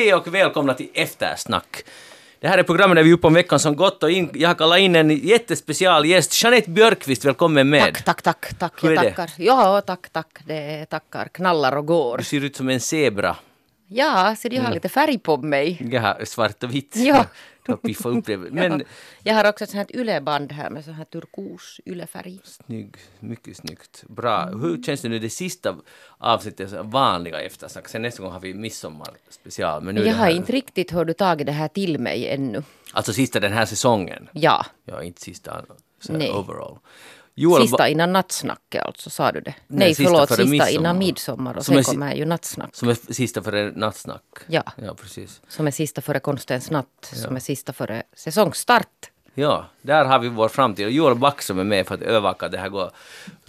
Hej och välkomna till Eftersnack. Det här är programmet där vi är uppe om veckan som gått och in, jag har kallat in en jättespecial gäst, Jeanette Björkqvist, välkommen med. Tack, tack, tack, tack. Hur är Jag det? tackar. Ja, tack, tack. Det tackar. Knallar och går. Du ser ut som en zebra. Ja, så jag har lite färg på mig. Har svart och vitt. Ja. Har piffat upp det. Men ja. Jag har också ett sånt här yleband här med sån här turkos ylefärg. snygg, mycket snyggt. Bra. Hur känns det nu det sista avsnittet, vanliga eftersnack? Sen nästa gång har vi midsommarspecial. Men nu Jag har inte riktigt hör du tagit det här till mig ännu. Alltså sista den här säsongen. Ja, Ja, inte sista så Nej. overall. Joel, sista innan nattsnacket alltså, sa du det? Nej, Nej, sista förlåt, före sista midsommar. innan midsommar och Som sen kommer ju nattsnack. som är sista före nattsnack. Ja. Ja, precis. Som är sista före konstens natt, som är sista före säsongstart. Ja, där har vi vår framtid. Och Joel Backström är med för att övervaka det här går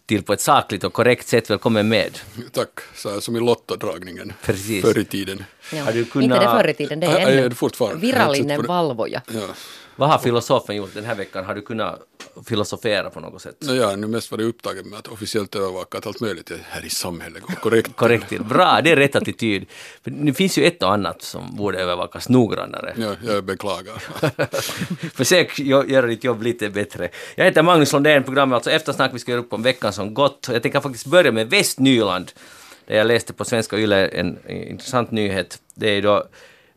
till på ett sakligt och korrekt sätt. Välkommen med. Tack, så här som i lottodragningen Precis. förr i tiden. Ja. Har du Inte kunnat- det förr i tiden, det Ja, är ja, ännu ja, inte sett virallinen valvoja. Ja. Vad har filosofen gjort den här veckan? Har du kunnat filosofera på något sätt? No, har nu mest varit upptagen med att officiellt övervaka att allt möjligt här i samhället går korrekt. Korrekt till. Bra, det är rätt attityd. För det finns ju ett och annat som borde övervakas noggrannare. Ja, jag beklagar. Försök gö- göra ditt jobb lite bättre. Jag heter Magnus Lundén, programmet alltså Eftersnack vi ska göra upp om veckan som gått. Jag tänker faktiskt börja med Västnyland, där jag läste på svenska Yle en intressant nyhet. Det är då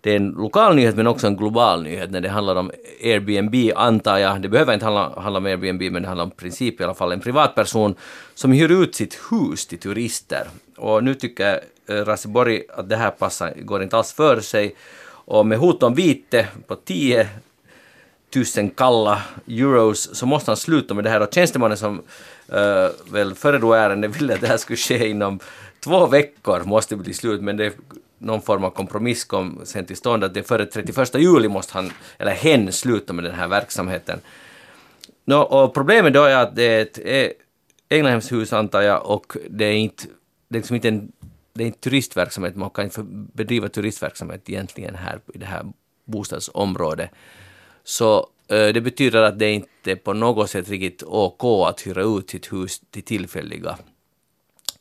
det är en lokal nyhet men också en global nyhet när det handlar om Airbnb antar jag. Det behöver inte handla, handla om Airbnb men det handlar om princip i alla fall. En privatperson som hyr ut sitt hus till turister. Och nu tycker eh, Raseborg att det här passar, går inte alls för sig. Och med hot om vite på 10 000 kalla euros så måste han sluta med det här och tjänstemannen som uh, väl föredrog ärendet ville att det här skulle ske inom två veckor måste bli slut men det någon form av kompromiss kom sen till stånd att det före 31 juli måste han eller hen sluta med den här verksamheten. No, och problemet då är att det är ett egnahemshus antar jag och det är inte, det är liksom inte en det är inte turistverksamhet, man kan inte bedriva turistverksamhet egentligen här i det här bostadsområdet. Så eh, det betyder att det inte på något sätt riktigt OK att hyra ut sitt hus till tillfälliga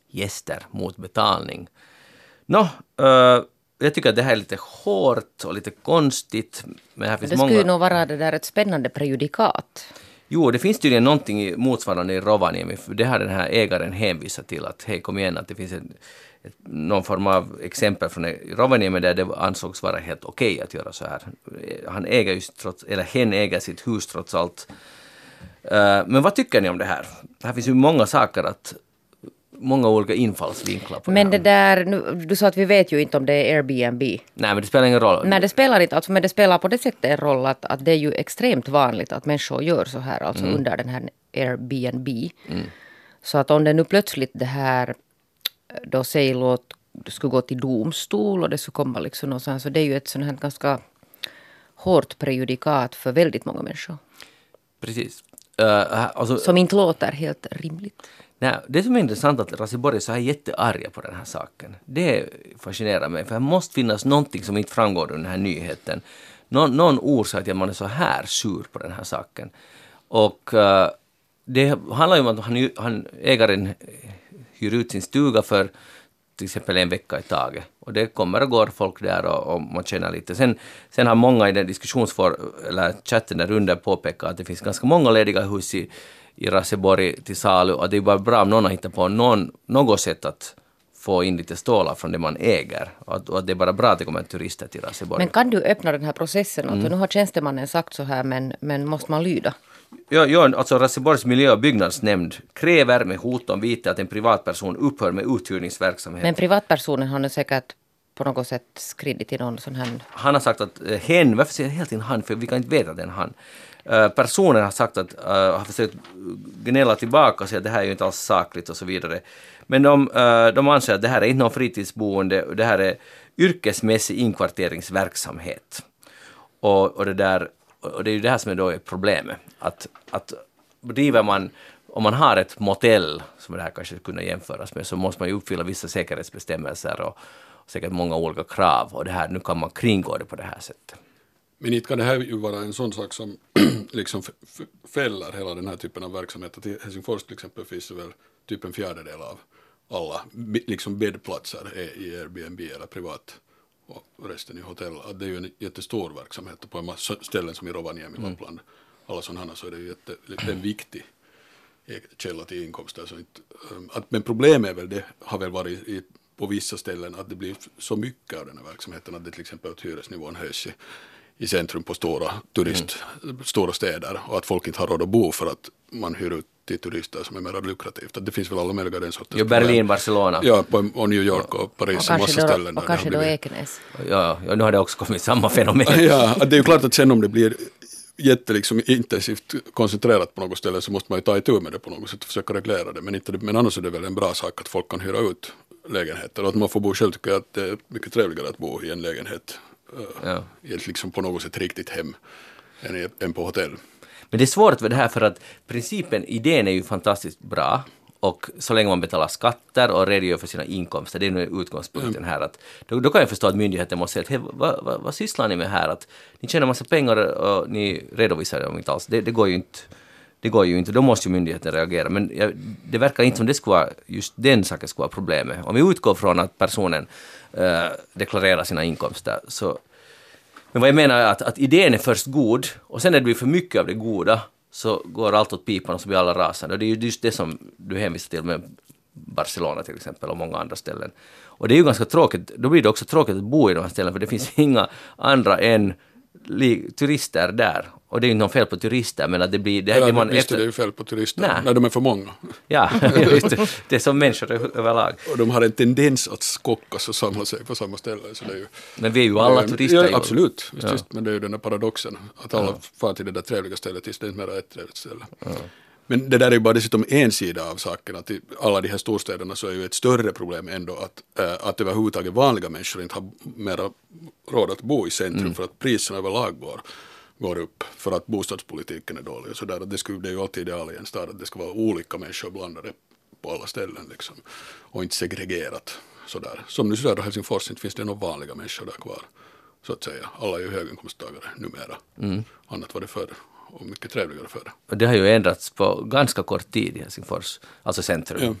gäster mot betalning. Nå, eh, jag tycker att det här är lite hårt och lite konstigt. Men här finns Det många... skulle ju nog vara det där ett spännande prejudikat. Jo, det finns tydligen någonting i- motsvarande i Rovaniemi, det har den här ägaren hänvisat till att hej kom igen att det finns ett, ett, någon form av exempel från Rovaniemi där det ansågs vara helt okej att göra så här. Han äger ju trots, eller hen äger sitt hus trots allt. Men vad tycker ni om det här? Det här finns ju många saker att Många olika infallsvinklar på Men det det där, nu, du sa att vi vet ju inte om det är Airbnb. Nej, men det spelar ingen roll. Nej, det spelar inte, alltså, men det spelar på det sättet en roll att, att det är ju extremt vanligt att människor gör så här, alltså Mm. under den här Airbnb. Så att om det nu plötsligt det här, då säger låt, det skulle gå till domstol och det skulle komma liksom någonstans, så det är ju ett sånt här ganska hårt prejudikat för väldigt många människor. Precis. Uh, alltså, Som inte låter helt rimligt. Nej, det som är intressant är att Raseborg är så här jättearga på den här saken. Det fascinerar mig, för det måste finnas någonting som inte framgår ur den här nyheten. Någon, någon orsak till att man är så här sur på den här saken. Och uh, det handlar ju om att han, han, ägaren hyr ut sin stuga för till exempel en vecka i taget. Och det kommer och går folk där och, och man känner lite. Sen, sen har många i den diskussionsfor, eller chatten där under påpekat att det finns ganska många lediga hus i, i Raseborg till salu och det är bara bra om någon har hittat på någon, något sätt att få in lite stålar från det man äger. Och att, och att det är bara bra att det kommer turister till Raseborg. Men kan du öppna den här processen? Mm. Nu har tjänstemannen sagt så här, men, men måste man lyda? Ja, ja, alltså Raseborgs miljö och byggnadsnämnd kräver med hot om vite att en privatperson upphör med uthyrningsverksamhet. Men privatpersonen har nu säkert på något sätt skridit till någon sån här... han har sagt att eh, hen, varför säger jag hela tiden han, för vi kan inte veta att det är en han. Personer personen har sagt att, uh, har försökt gnälla tillbaka och säga att det här är ju inte alls sakligt och så vidare. Men de, uh, de anser att det här är inte någon fritidsboende, det här är yrkesmässig inkvarteringsverksamhet. Och, och, det där, och det är ju det här som är då är problemet. Att, att driver man, om man har ett motell, som det här kanske kunde jämföras med, så måste man ju uppfylla vissa säkerhetsbestämmelser och, och säkert många olika krav. Och det här, nu kan man kringgå det på det här sättet. Men inte kan det här ju vara en sån sak som liksom fäller hela den här typen av verksamhet. I Helsingfors till exempel finns det väl typ en fjärdedel av alla liksom bäddplatser är i Airbnb eller privat och resten i hotell. Att det är ju en jättestor verksamhet och på en massa ställen som i Rovaniemi, mm. Lappland, alla sådana så är det ju jätte, en viktig källa till inkomster. Så inte, um, att, men problemet är väl, det har väl varit i, på vissa ställen att det blir så mycket av den här verksamheten att det till exempel att hyresnivån höjs i, i centrum på stora turist, mm. stora städer och att folk inte har råd att bo för att man hyr ut till turister som är mer lukrativt. Att det finns väl alla möjliga den sortens Jo, Berlin, Barcelona. Ja, på, och New York och Paris och, och massa då, ställen. Och kanske då Ekenäs. Ja, ja, nu har det också kommit samma fenomen. ja, det är ju klart att sen om det blir jätte liksom intensivt koncentrerat på något ställe så måste man ju ta itu med det på något sätt och försöka reglera det. Men, inte, men annars är det väl en bra sak att folk kan hyra ut lägenheter och att man får bo själv tycker jag att det är mycket trevligare att bo i en lägenhet ja. ett liksom på något sätt riktigt hem än, än på hotell. Men det är svårt med det här för att principen, idén är ju fantastiskt bra och så länge man betalar skatter och redogör för sina inkomster, det är nu utgångspunkten här. Att, då, då kan jag förstå att myndigheten måste säga att vad, vad, vad sysslar ni med här? Att ni tjänar massa pengar och ni redovisar dem inte alls. Det, det, går ju inte. Det går ju inte, då måste ju myndigheten reagera. Men jag, det verkar inte som det skulle vara, just den saken skulle vara problemet. Om vi utgår från att personen Eh, deklarera sina inkomster så men vad jag menar är att, att idén är först god och sen när det blir för mycket av det goda så går allt åt pipan och så blir alla rasande. Och det är ju just det som du hänvisar till med Barcelona till exempel och många andra ställen. Och det är ju ganska tråkigt, då blir det också tråkigt att bo i de här ställena för det finns inga andra än turister där. Och det är ju inte något fel på turister men att det blir... Det, ja, det man visst efter... är det ju fel på turister, Nej. när de är för många. Ja, det. är som människor överlag. Och de har en tendens att skockas och samla sig på samma ställe. Så det är ju, men vi är ju alla turister. Ja, absolut, just, ja. just, men det är ju den där paradoxen att alla ja. far till det där trevliga stället tills det är inte mer ett trevligt ställe. Ja. Men det där är ju bara dessutom en sida av saken, att i alla de här storstäderna så är ju ett större problem ändå att, äh, att överhuvudtaget vanliga människor inte har mera råd att bo i centrum mm. för att priserna överlag går, går upp för att bostadspolitiken är dålig och sådär. Det, skulle, det är ju alltid ideal i en stad att det ska vara olika människor blandade på alla ställen liksom och inte segregerat sådär. Som nu södra Helsingfors inte finns det några vanliga människor där kvar så att säga. Alla är ju höginkomsttagare numera. Mm. Annat var det förr och mycket trevligare förr. Det har ju ändrats på ganska kort tid i Helsingfors, alltså centrum. Ja.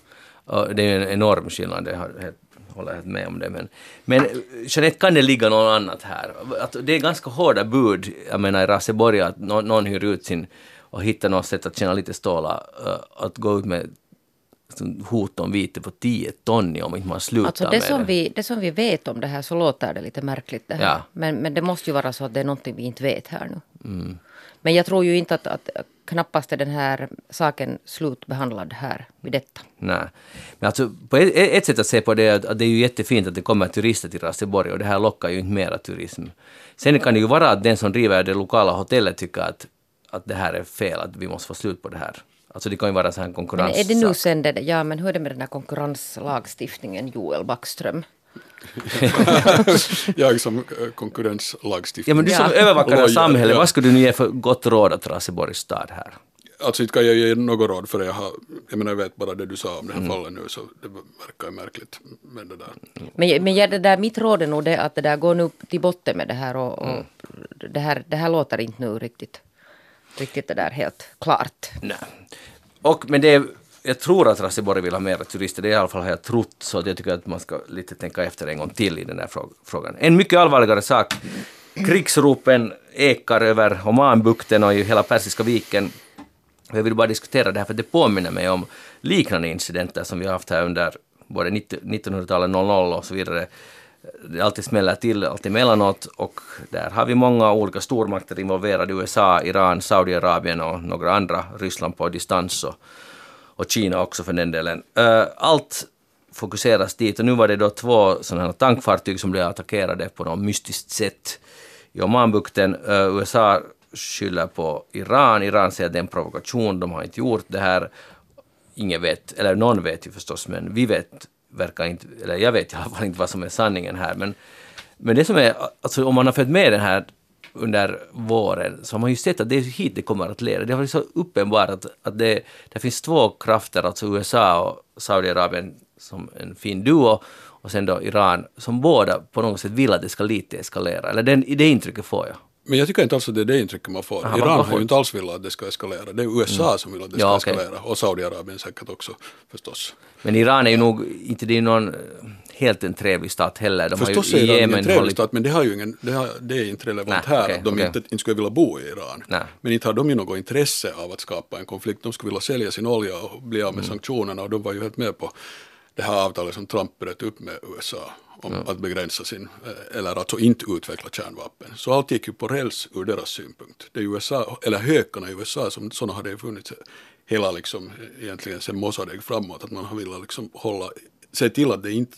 Och det är en enorm skillnad, det har, håller helt med om det. Men, men Jeanette, kan det ligga något annat här? Att det är ganska hårda bud, jag menar i Raseborg, att någon, någon hyr ut sin och hittar något sätt att tjäna lite stålar, uh, att gå ut med hot om vite på 10 ton om inte man slutar alltså det med som det. Vi, det som vi vet om det här så låter det lite märkligt det här. Ja. Men, men det måste ju vara så att det är någonting vi inte vet här nu. Mm. Men jag tror ju inte att, att knappast är den här saken slutbehandlad här vid detta. Nej. Men alltså, på ett, ett sätt att se på det är att det är ju jättefint att det kommer turister till Raseborg och det här lockar ju inte mera turism. Sen kan det ju vara att den som driver det lokala hotellet tycker att, att det här är fel, att vi måste få slut på det här. Alltså det kan ju vara så här konkurrens. Men är det nu sen det, ja men hur är det med den här konkurrenslagstiftningen Joel Backström? jag som eh, konkurrenslagstiftare. Ja, men du som ja. övervakare av samhället, ja. vad skulle du nu ge för gott råd åt Raseborgs stad här? Alltså inte kan jag ge något råd för jag har, jag menar jag vet bara det du sa om det här mm. fallet nu så det verkar ju märkligt med det där. Men, men ja, det där, mitt råd är nog det att det där går nu till botten med det här och, och mm. det, här, det här låter inte nu riktigt, riktigt det där helt klart. Nej. Och men det jag tror att Raseborg vill ha mer turister, det är i alla fall har jag trott, så jag tycker att man ska lite tänka efter en gång till i den här frågan. En mycket allvarligare sak, krigsropen ekar över Omanbukten och i hela Persiska viken. Jag vill bara diskutera det här för det påminner mig om liknande incidenter som vi har haft här under både 1900-talet, 00 och så vidare. Det alltid smäller till allt emellanåt och där har vi många olika stormakter involverade, USA, Iran, Saudiarabien och några andra, Ryssland på distans och och Kina också för den delen. Eh, allt fokuseras dit och nu var det då två sådana här tankfartyg som blev attackerade på något mystiskt sätt i Omanbukten. Eh, USA skyller på Iran, Iran säger att det är en provokation, de har inte gjort det här. Ingen vet, eller någon vet ju förstås, men vi vet, verkar inte, eller jag vet i alla fall inte vad som är sanningen här. Men, men det som är, alltså om man har följt med den här under våren så har man ju sett att det är hit det kommer att leda. Det har varit så uppenbart att, att det, det finns två krafter, alltså USA och Saudiarabien som en fin duo och sen då Iran som båda på något sätt vill att det ska lite eskalera. Eller den, det intrycket får jag. Men jag tycker inte alls att det är det intrycket man får. Aha, Iran har ju inte alls velat att det ska eskalera. Det är USA mm. som vill att det ska ja, okay. eskalera och Saudiarabien säkert också förstås. Men Iran är ju nog inte det någon helt en trevlig stat heller. De Förstås har är ju i Iran Jemen trevlig hållit... stat, men det, har ju ingen, det, har, det är inte relevant Nej, här okej, att de okej. inte, inte skulle vilja bo i Iran. Nej. Men inte har de ju något intresse av att skapa en konflikt. De skulle vilja sälja sin olja och bli av med Mm. sanktionerna och de var ju helt med på det här avtalet som Trump bröt upp med USA om att begränsa sin, eh, eller alltså inte utveckla kärnvapen. Så allt gick ju på räls ur deras synpunkt. Det är USA, eller hökarna i USA, som sådana hade ju funnits hela liksom, egentligen sen Mossadegh framåt, att man har velat liksom hålla, se till att det inte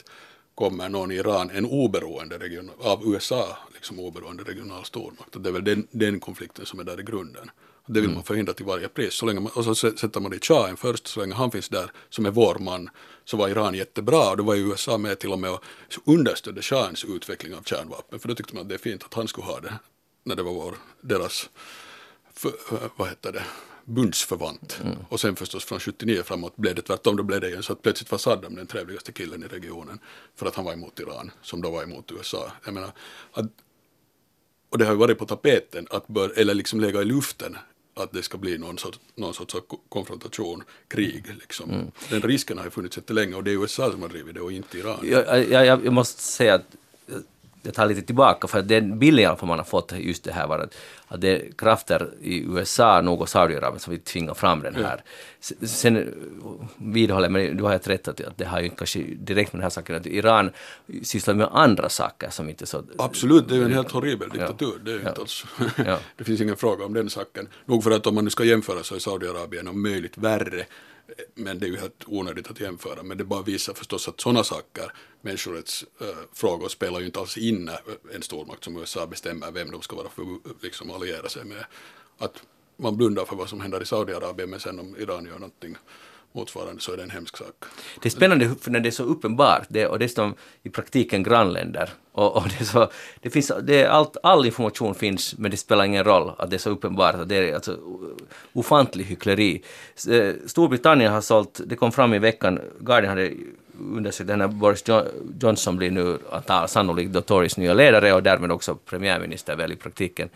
kommer någon i Iran, en oberoende region, av USA, liksom oberoende regional stormakt. Och det är väl den, den konflikten som är där i grunden. Och det vill man förhindra till varje pris. Så länge man, och så sä- sätter man dit shahen först, så länge han finns där som är vår man, så var Iran jättebra. Och då var ju USA med till och med och understödde shahens utveckling av kärnvapen. För då tyckte man att det är fint att han skulle ha det, när det var vår, deras, för, vad heter det, bundsförvant. Och sen förstås från 79 framåt blev det tvärtom, då blev det ju så att plötsligt var Saddam den trevligaste killen i regionen. För att han var emot Iran, som då var emot USA. Jag menar, att, och det har ju varit på tapeten, att bör, eller liksom lägga i luften, att det ska bli någon sorts, någon sorts konfrontation, krig. Liksom. Den risken har ju funnits jättelänge och det är USA som har drivit det och inte Iran. Jag, jag, jag måste säga att jag- tar lite tillbaka för den bilden man har fått just det här var att, att det är krafter i USA nog och Saudiarabien som vill tvinga fram den här. S- Sen vidhåller jag, men du har helt rätt att, det har ju kanske direkt med den här saken att Iran sysslar med andra saker som inte så... Absolut, det är ju en helt horribel diktatur. Det, är ju inte alls, Ja. det finns ingen fråga om den saken. Nog för att om man nu ska jämföra så är Saudiarabien om möjligt värre. Men det är ju helt onödigt att jämföra. Men det bara visar förstås att sådana saker, människorättsfrågor, eh, spelar ju inte alls in när en stormakt som USA bestämmer vem de ska vara för liksom alliera sig med. Att man blundar för vad som händer i Saudiarabien men sen om Iran gör någonting motsvarande så är det en hemsk sak. Det är spännande för när det är så uppenbart det, och dessutom i praktiken grannländer. Och, och det är så, det finns, det är allt, all information finns men det spelar ingen roll att det är så uppenbart. Att det är alltså ofantlig hyckleri. Eh, Storbritannien har sålt, det kom fram i veckan, Guardian hade undersökt den här Boris Johnson blir nu antar- sannolikt då Tories nya ledare och därmed också premiärminister väl i praktiken.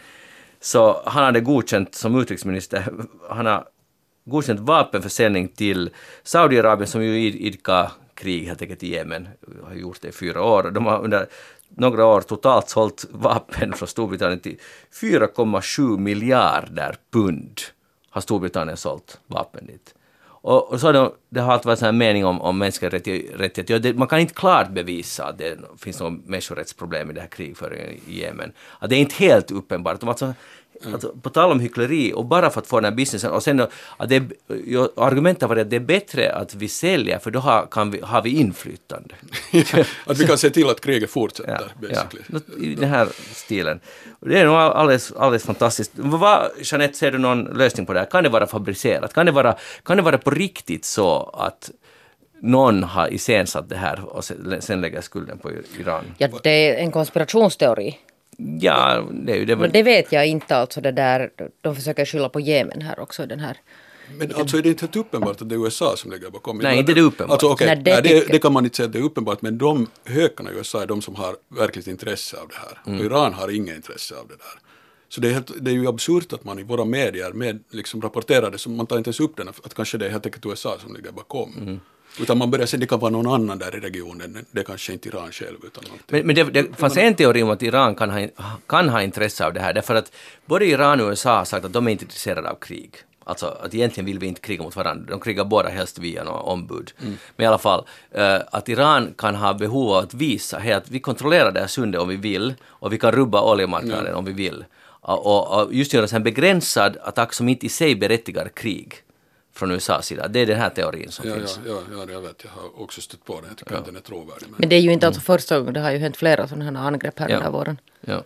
Så han hade godkänt som utrikesminister, han har godkänt vapenförsäljning till Saudiarabien som ju idkar krig helt enkelt i Jemen, har gjort det i fyra år. De har under några år totalt sålt vapen från Storbritannien till 4,7 miljarder pund har Storbritannien sålt vapen dit. Och, och så har de, det har alltid varit en mening om, om mänskliga rättigheter. Ja, det, man kan inte klart bevisa att det finns något människorättsproblem i det här krigföringen i Jemen. Att det är inte helt uppenbart. De alltså, alltså, på tal om hyckleri och bara för att få den här businessen och sen att det, ja, argumentet varit att det är bättre att vi säljer för då har, kan vi, har vi inflytande. att vi kan se till att kriget fortsätter, basically. något I den här stilen. Det är nog alldeles, alldeles fantastiskt. Vad, Jeanette, ser du någon lösning på det här? Kan det vara fabricerat? Kan det vara, kan det vara på riktigt så att någon har iscensatt det här och sen sen lägger skulden på Iran? Ja, det är en konspirationsteori. Ja, det det. Men det vet jag inte alltså det där. De försöker skylla på Jemen här också. Den här. Men alltså är det inte helt uppenbart att det är USA som ligger bakom? Nej, inte det är uppenbart. Alltså, okej, Nej, det nej, det, tycker- det kan man inte säga att det är uppenbart, men de hökarna i USA är de som har verkligt intresse av det här. Mm. Och Iran har inget intresse av det där. Så det är, helt, det är ju absurt att man i våra medier med, liksom rapporterar det, som man tar inte ens upp den, att kanske det är helt enkelt USA som ligger bakom. Mm. Utan man börjar säga det kan vara någon annan där i regionen, det är kanske inte Iran själv utan. Men, men det, det fanns en teori om att Iran kan ha, kan ha intresse av det här, därför att både Iran och USA har sagt att de är inte intresserade av krig. Alltså att egentligen vill vi inte kriga mot varandra, de krigar båda helst via några ombud. Men i alla fall, eh, att Iran kan ha behov av att visa hey, att vi kontrollerar det här sundet om vi vill och vi kan rubba oljemarknaden om vi vill. Och, och, och just göra en begränsad attack som inte i sig berättigar krig från USAs sida. Det är den här teorin som Ja, finns. ja, ja, ja, jag vet, jag har också stött på den, jag tycker att den är trovärdig. Men... Men det är ju inte alltså första gången. Det har ju hänt flera sådana här angrepp här Ja. den här våren. Ja.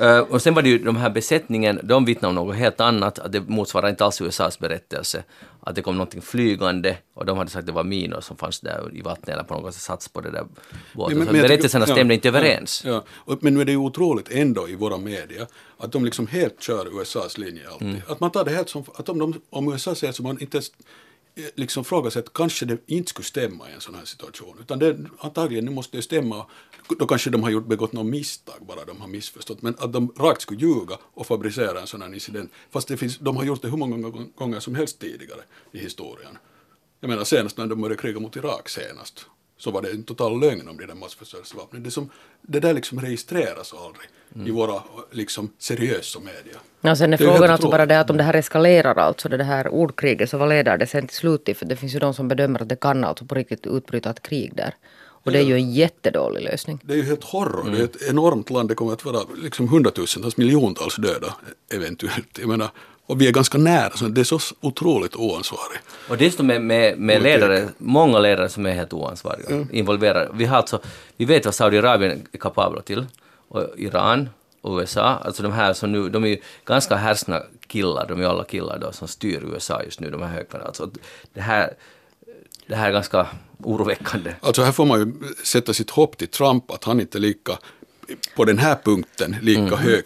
Eh, och sen var det ju de här besättningen, de vittnade om något helt annat, att det motsvarar inte alls USAs berättelse. Att det kom någonting flygande och de hade sagt att det var minor som fanns där i vattnet eller på något sätt sats på det där båten. Men- Så men jag tycker- berättelserna ja, stämde inte ja, överens. Ja, Och, men nu är det ju otroligt ändå i våra media att de liksom helt kör USAs linje alltid. Mm. Att man tar det helt som, att om, de, om USA säger så man inte liksom fråga sig att kanske det inte skulle stämma i en sån här situation. Utan det, antagligen nu måste det stämma. Då kanske de har gjort, begått något misstag bara, de har missförstått. Men att de rakt skulle ljuga och fabricera en sån här incident. Fast det finns, de har gjort det hur många gånger- som helst tidigare i historien. Jag menar senast när de började kriga mot Irak senast. så var det en total lögn om de där massförstörelsevapnen. Det, som, det där liksom registreras aldrig i våra liksom, seriösa media. Ja, sen är Det är frågan helt alltså bara det att om det här eskalerar alltså det här ordkriget så vad leder det sen till slut till? För det finns ju de som bedömer att det kan alltså på riktigt utbryta ett krig där. Och det är ju en jättedålig lösning. Det är ju helt horror. Det är ett enormt land. Det kommer att vara liksom hundratusentals, miljontals döda eventuellt. Jag menar, och vi är ganska nära. Så det är så otroligt oansvarigt. Och dessutom med, med, med ledare, många ledare som är helt oansvariga, involverade. Vi, har alltså, vi vet vad Saudiarabien är kapabla till, och Iran och USA, alltså de här som nu, de är ju ganska härsna killar, de är ju alla killar då som styr USA just nu, de här hökarna. Alltså det här, det här är ganska oroväckande. Alltså här får man ju sätta sitt hopp till Trump att han inte är lika på den här punkten lika Mm. hög,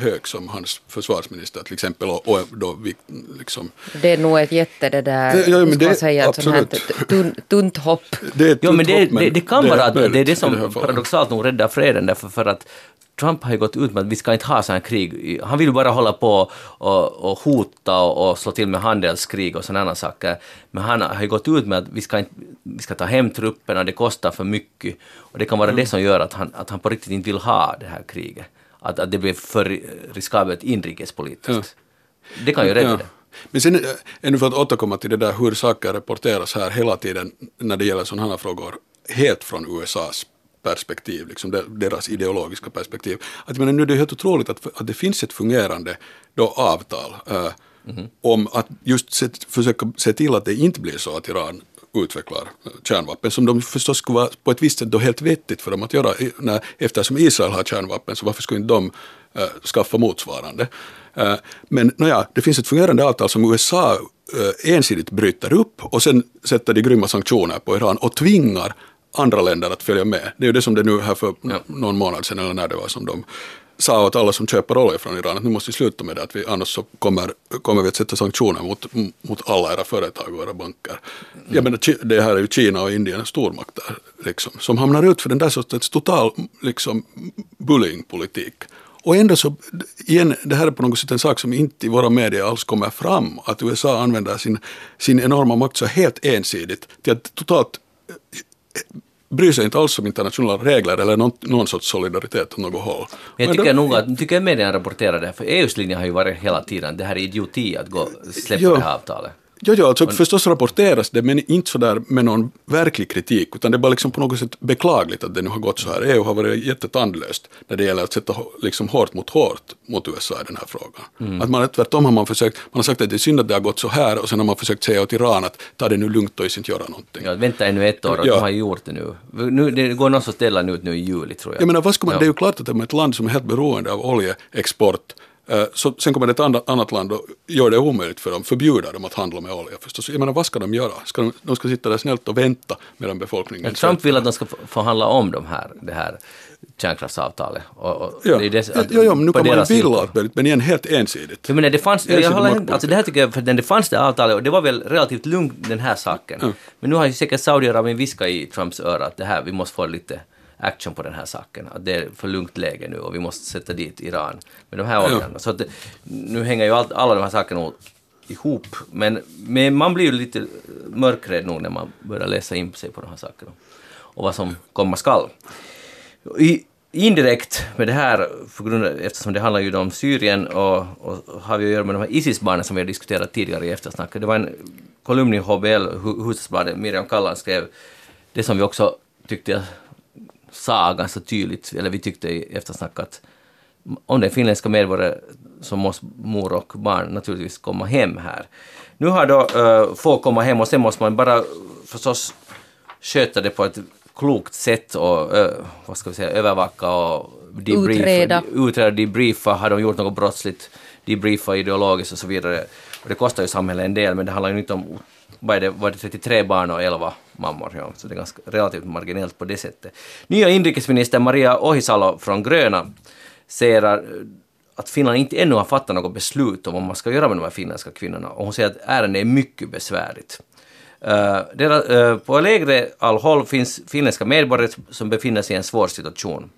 hög som hans försvarsminister till exempel och, och då vi, liksom, Det är nog ett jätte det där, Ja, ja, men det- säga, ett sånt här absolut. tun- tunt hopp. det är ett Jo, men tunt det, hopp, det, det kan vara att det är det som paradoxalt nog räddar freden därför för att Trump har ju gått ut med att vi ska inte ha sådana krig. Han vill bara hålla på och, och hota och, och slå till med handelskrig och sådana saker. Men han har ju gått ut med att vi ska, inte, vi ska ta hem trupperna, det kostar för mycket. Och det kan vara det som gör att han, att han på riktigt inte vill ha det här kriget. Att, att det blir för riskabelt inrikespolitiskt. Det kan ju rädda Ja. det. Men sen, eh, ännu för att återkomma till det där hur saker rapporteras här hela tiden när det gäller sådana här frågor, helt från USAs perspektiv, liksom de- deras ideologiska perspektiv. Att, menar, nu är det helt otroligt att, att det finns ett fungerande då, avtal eh, om att just se, försöka se till att det inte blir så att Iran utvecklar eh, kärnvapen som de förstås skulle vara på ett visst sätt då helt vettigt för dem att göra när, eftersom Israel har kärnvapen så varför skulle inte de eh, skaffa motsvarande. Eh, men nåja, det finns ett fungerande avtal som USA ensidigt bryter upp och sen sätter de grymma sanktioner på Iran och tvingar andra länder att följa med. Det är ju det som det nu här för Ja. någon månad sedan eller när det var som de sa åt alla som köper olja från Iran att nu måste vi sluta med det, att vi, annars så kommer, kommer vi att sätta sanktioner mot, mot alla era företag och era banker. Jag menar, det här är ju Kina och Indien stormakter liksom, som hamnar ut för den där sortens total liksom, bullyingpolitik. Och ändå så, igen, det här är på något sätt en sak som inte i våra medier alls kommer fram, att USA använder sin, sin enorma makt så helt ensidigt till att totalt bryr sig inte alls om internationella regler eller någon, någon sorts solidaritet åt något håll. Men jag Men tycker då- nog att tycker medierna rapporterar det, för EUs linje har ju varit hela tiden det här är idioti att gå, släppa Ja. det här avtalet. Jo, jo, alltså förstås rapporteras det, men inte så där med någon verklig kritik, utan det är bara liksom på något sätt beklagligt att det nu har gått så här. EU har varit jättetandlöst när det gäller att sätta liksom hårt mot hårt mot USA i den här frågan. Att man, tvärtom har man försökt, man har sagt att det är synd att det har gått så här och sen har man försökt säga åt Iran att ta det nu lugnt och inte göra någonting. Ja, vänta ännu ett år, och Ja. de har gjort det nu. nu. Det går någon sorts deadline ut nu i juli tror jag. Jag menar, vad ska man, Ja. det är ju klart att är ett land som är helt beroende av oljeexport. Eh, Så sen kommer det ett andra- annat land och gör det omöjligt för dem, förbjuder dem att handla med olja förstås. Jag menar, vad ska de göra? Ska de, de ska sitta där snällt och vänta medan befolkningen... Men Trump vill att de ska få- förhandla om de här, det här kärnkraftsavtalet. Och, och Ja, det är det, ja, ja, ja, men nu kan man vilja möjligt, men igen helt ensidigt. Jag menar, det fanns, jag Ensidig håller, alltså det här tycker jag, för det fanns det avtalet och det var väl relativt lugnt den här saken. Men nu har ju säkert Saudiarabien viskat i Trumps öra att det här, vi måste få lite action på den här saken. Att det är för lugnt läge nu och vi måste sätta dit Iran med de här oljan. Så att det, nu hänger ju allt, alla de här sakerna ihop. Men, men man blir ju lite mörkrädd nog när man börjar läsa in sig på de här sakerna. Och vad som komma skall. I, indirekt med det här, för grund, eftersom det handlar ju om Syrien och, och har vi att göra med de här Isis-barnen som vi har diskuterat tidigare i eftersnacket. Det var en kolumn i HBL, Hu- Husesbladet, Miriam Kallan skrev det som vi också tyckte sa ganska tydligt, eller vi tyckte i eftersnack att om det är finländska medborgare så måste mor och barn naturligtvis komma hem här. Nu har då uh, få komma hem och sen måste man bara förstås sköta det på ett klokt sätt och uh, vad ska vi säga, övervaka och debrief, Utreda. utreda, debriefa, har de gjort något brottsligt, debriefa ideologiskt och så vidare. Och det kostar ju samhället en del men det handlar ju inte om vad är det, var det 33 barn och 11 mammor, ja. så det är ganska relativt marginellt på det sättet. Nya inrikesminister Maria Ohisalo från Gröna säger eh, att Finland inte ännu har fattat något beslut om vad man ska göra med de här finländska kvinnorna och hon säger att ärendet är mycket besvärligt. Eh, uh, deras, uh, eh, på lägre all håll finns finländska medborgare som befinner sig i en svår situation.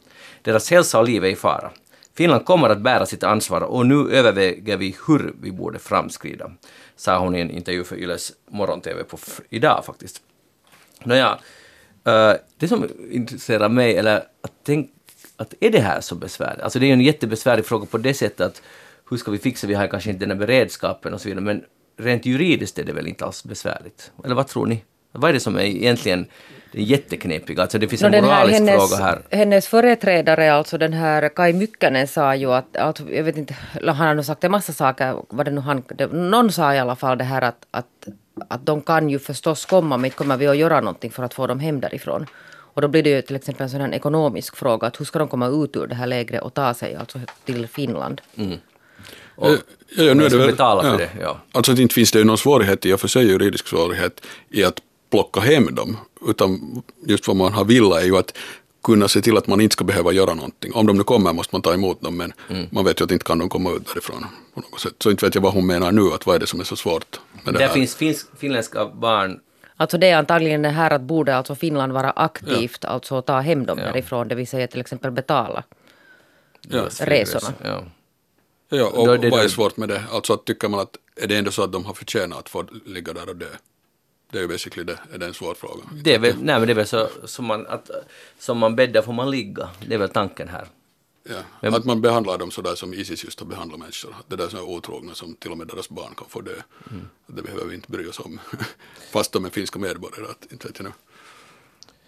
Deras hälsa och liv är i fara. Finland kommer att bära sitt ansvar och nu överväger vi hur vi borde framskrida, sa hon i en intervju för Yles morgon-TV idag faktiskt. Nåja, det som intresserar mig, eller att tänk, att är det här så besvärligt? Alltså det är ju en jättebesvärlig fråga på det sättet att hur ska vi fixa, vi har kanske inte den här beredskapen och så vidare, men rent juridiskt är det väl inte alls besvärligt? Eller vad tror ni? Vad är det som är egentligen det knepiga? Alltså det finns No, en den här, moralisk hennes, fråga här. hennes företrädare, alltså den här Kai Mykkänen sa ju att, alltså, jag vet inte, han har nog sagt en massa saker, vad det nu han, det, någon sa i alla fall det här att, att, att de kan ju förstås komma, men inte kommer vi att göra någonting för att få dem hem därifrån. Och då blir det ju till exempel en sån här ekonomisk fråga, att hur ska de komma ut ur det här lägret och ta sig alltså till Finland? Och, Ja, ja, nu är det väl- betala för ja. det. Ja. Alltså inte finns det ju någon svårighet i och för sig juridisk svårighet i att plocka hem dem. Utan just vad man har vilja är ju att kunna se till att man inte ska behöva göra någonting. Om de nu kommer måste man ta emot dem men Mm. man vet ju att inte kan de komma ut därifrån på något sätt. Så inte vet jag vad hon menar nu, att vad är det som är så svårt med det Där här. finns finsk, finländska barn Alltså det är antagligen det här att borde alltså Finland vara aktivt, alltså ta hem dem därifrån, det vill säga till exempel betala. ja. resorna. Ja. Ja, och det vad är svårt med det? Alltså att tycker man att är det ändå så att de har förtjänat att få ligga där och dö? Det är ju basically det, är det en svår fråga. Det är väl, nej, men det är väl så som man, att, som man bäddar får man ligga. Det är väl tanken här. Ja, Men- att man behandlar dem sådär som Isis just har behandlat människor. Det där som är otrogna som till och med deras barn kan få dö. Mm. Det behöver vi inte bry oss om. Fast de är finska medborgare, att, inte vet jag nu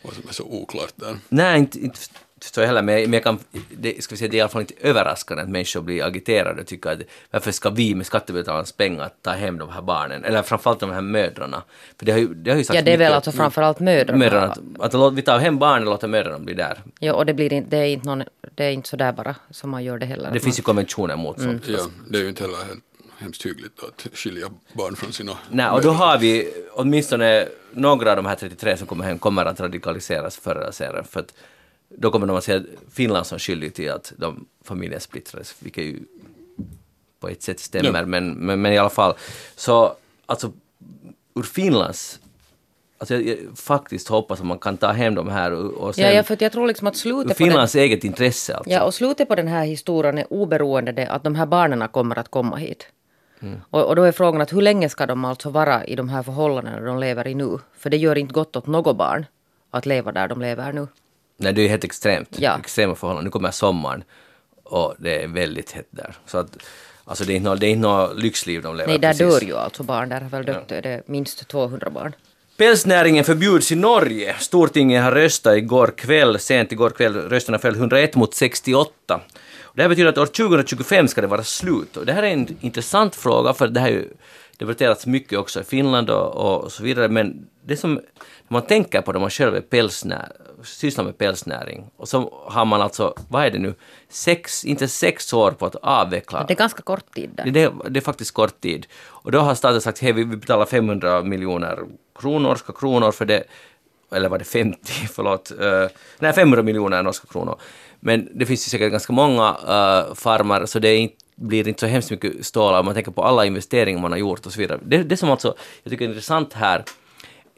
vad som är så oklart där. Nej, inte, inte förstår jag heller, men jag, men jag kan, det, ska vi säga, det är i alla fall inte överraskande att människor blir agiterade och tycker att varför ska vi med skattebetalarnas pengar ta hem de här barnen, eller framförallt de här mödrarna. För det har ju, det har ju sagt Ja, det är väl alltså framförallt mödrarna. mödrarna att, att vi tar hem barnen och låter mödrarna bli där. Ja, och det, blir inte, det, är inte någon, det är inte sådär bara som man gör det heller. Det finns ju konventioner mot Mm. sånt. Ja, det är ju inte heller helt, hemskt hyggligt att skilja barn från sina Nej, och då har vi åtminstone några av de här 33 som kommer hem kommer att radikaliseras förr eller senare. För att då kommer de att se Finland som skyldig till att de familjen splittrades, vilket ju på ett sätt stämmer, Ja. men, men, men i alla fall. Så alltså, ur Finlands... Alltså jag, jag faktiskt hoppas att man kan ta hem de här och, och sen... Ja, ja, för jag tror liksom att slutet på, den, Finlands eget intresse alltså. ja, och slutet på den här historien är oberoende det att de här barnen kommer att komma hit. Mm. Och, och då är frågan att hur länge ska de alltså vara i de här förhållandena de lever i nu? För det gör inte gott åt något barn att leva där de lever nu. Nej, det är helt extremt. Ja. Extrema förhållanden. Nu kommer sommaren och det är väldigt hett där. Så att, alltså det är inte något, det är inte något lyxliv de lever Nej, där precis. dör ju alltså barn. Där har väl dött det är minst 200 barn. Pälsnäringen förbjuds i Norge. Stortinget har röstat igår kväll, sent igår kväll, rösterna föll 101 mot 68. Och det här betyder att år 2025 ska det vara slut. Och det här är en intressant fråga för det har ju debatterats mycket också i Finland och, och så vidare. Men det som, när man tänker på det, man själv är pälsnär, sysslar med pälsnäring och så har man alltså, vad är det nu, sex, inte sex år på att avveckla Det är ganska kort tid där. det, det är faktiskt kort tid. Och då har staten sagt hej, vi vi betalar 500 miljoner kronor, norska kronor för det, eller var det 50, förlåt, uh, nej 500 miljoner norska kronor. Men det finns ju säkert ganska många uh, farmar, så det är inte, blir inte så hemskt mycket stålar om man tänker på alla investeringar man har gjort och så vidare. Det, det som alltså jag tycker är intressant här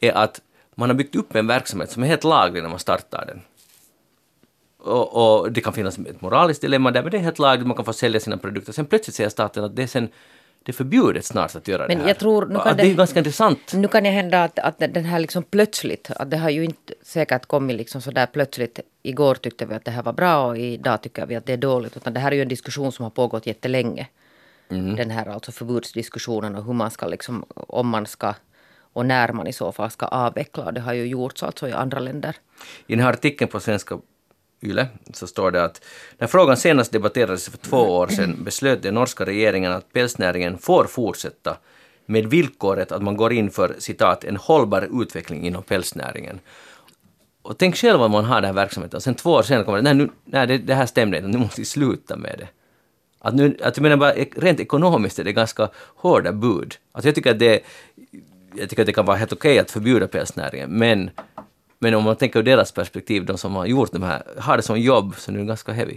är att man har byggt upp en verksamhet som är helt laglig när man startar den. Och, och det kan finnas ett moraliskt dilemma där, men det är helt lagligt, man kan få sälja sina produkter. Sen plötsligt säger staten att det är, sen, det är förbjudet snart att göra Men det här. jag tror- nu kan det, det- är ganska intressant. Nu kan det hända att, att den här liksom plötsligt, att det har ju inte säkert kommit liksom sådär plötsligt. Igår tyckte vi att det här var bra och idag tycker vi att det är dåligt. Utan det här är ju en diskussion som har pågått jättelänge. Den här alltså förbudsdiskussionen och hur man ska liksom, om man ska och när man i så fall ska avveckla. Och Det har ju gjorts alltså i andra länder. I den här artikeln på svenska YLE så står det att när frågan senast debatterades för två år sedan beslöt den norska regeringen att pälsnäringen får fortsätta med villkoret att man går in för citat en hållbar utveckling inom pälsnäringen. Och tänk själv om man har den här verksamheten och sen två år senare kommer det, nej, nu, nej det, det här stämde inte, nu måste vi sluta med det. Att, nu, att jag menar bara, rent ekonomiskt är det ganska hårda bud. Att jag tycker att det, jag tycker att det kan vara helt okej att förbjuda pälsnäringen, men, men om man tänker ur deras perspektiv, de som har gjort de här, har det som jobb, så nu är det ganska heavy.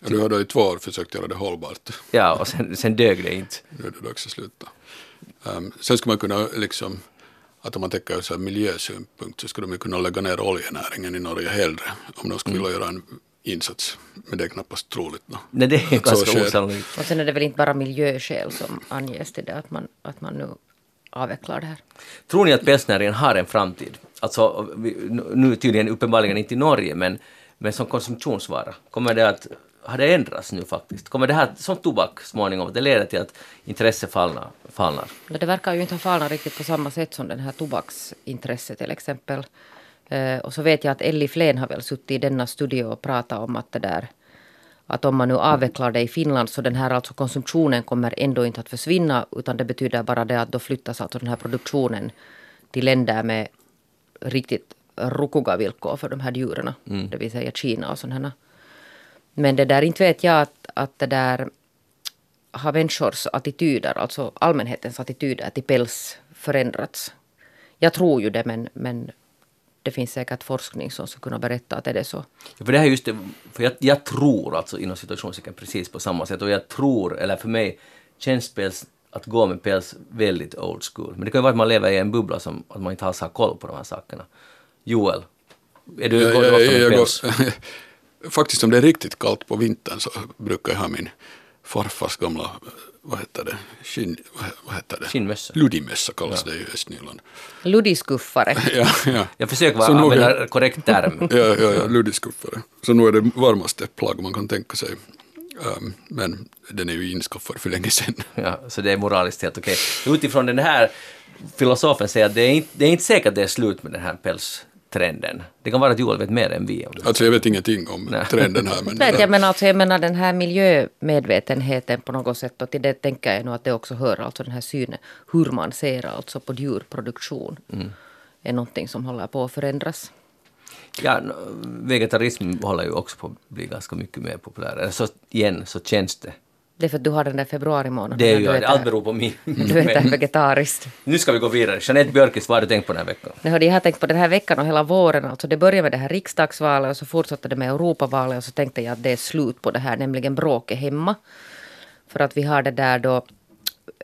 Ja, du har då i två år försökt göra det hållbart. Ja, och sen, sen dög det inte. Nu är det dags att sluta. Um, sen ska man kunna liksom, att om man tänker ur miljösynpunkt så skulle de ju kunna lägga ner oljenäringen i Norge hellre om de skulle vilja göra en insats. Men det är knappast troligt. Då. Nej, det är Att ganska osannolikt. Och sen är det väl inte bara miljöskäl som anges till det att man, att man nu avvecklar det här. Tror ni att pälsnäringen har en framtid? Alltså nu tydligen uppenbarligen inte i Norge, men, men som konsumtionsvara? Kommer det att, har det ändrats nu faktiskt? Kommer det här som tobak småningom, att det leder till att intresset falnar? falnar? Men det verkar ju inte ha falnat riktigt på samma sätt som den här tobaksintresset till exempel. Eh, och så vet jag att Elli Flen har väl suttit i denna studio och pratat om att det där att om man nu avvecklar det i Finland så den här alltså konsumtionen kommer ändå inte att försvinna utan det betyder bara det att då flyttas alltså den här produktionen till länder med riktigt ruckiga villkor för de här djuren. Det vill säga Kina och sådana. Men det där inte vet jag att, att det där har människors attityder, alltså allmänhetens attityder till päls förändrats. Jag tror ju det men, men det finns säkert forskning som skulle kunna berätta att är det så. Ja, för det här är just det, för jag, jag tror alltså inom situationstecken precis på samma sätt och jag tror, eller för mig känns päls, att gå med päls väldigt old school. Men det kan ju vara att man lever i en bubbla som att man inte alls har koll på de här sakerna. Joel, är du, Jag- går du ofta med jag päls? går- Faktiskt om det är riktigt kallt på vintern så brukar jag ha min farfars gamla, vad heter det, skinn, vad, heter det? Skinnmössa. Ludimössa kallas det i Östnyland. Luddiskuffare. Ja, ja. Jag försöker vara, nog är- använda korrekt term. Ja, ja, ja ludiskuffare. Så nu är det varmaste plagg man kan tänka sig. Ehm, men den är ju inskaffad för länge sedan. Ja, så det är moraliskt helt okej. Utifrån den här filosofen säger att det är, inte, det är inte säkert att det är slut med den här pälstrenden. Det kan vara att Joel vet mer än vi om det. Alltså jag vet ingenting om Nej. trenden här. Men Nej, jag, menar, alltså, jag menar den här miljömedvetenheten på något sätt och till det tänker jag nog att det också hör alltså den här synen hur man ser alltså på djurproduktion är någonting som håller på att förändras. Ja, vegetarism håller ju också på att bli ganska mycket mer populär. Så igen, så känns det. Det är för att du har den där februari månaden. Det är ju, äter- allt beror på mig. Du äter vegetariskt. nu ska vi gå vidare. Jeanette Björkis, vad har du tänkt på den här veckan? Hörde jag har tänkt på den här veckan och hela våren. Alltså det började med det här riksdagsvalet och så fortsatte det med Europavalet och så tänkte jag att det är slut på det här, nämligen bråket hemma. För att vi har det där då,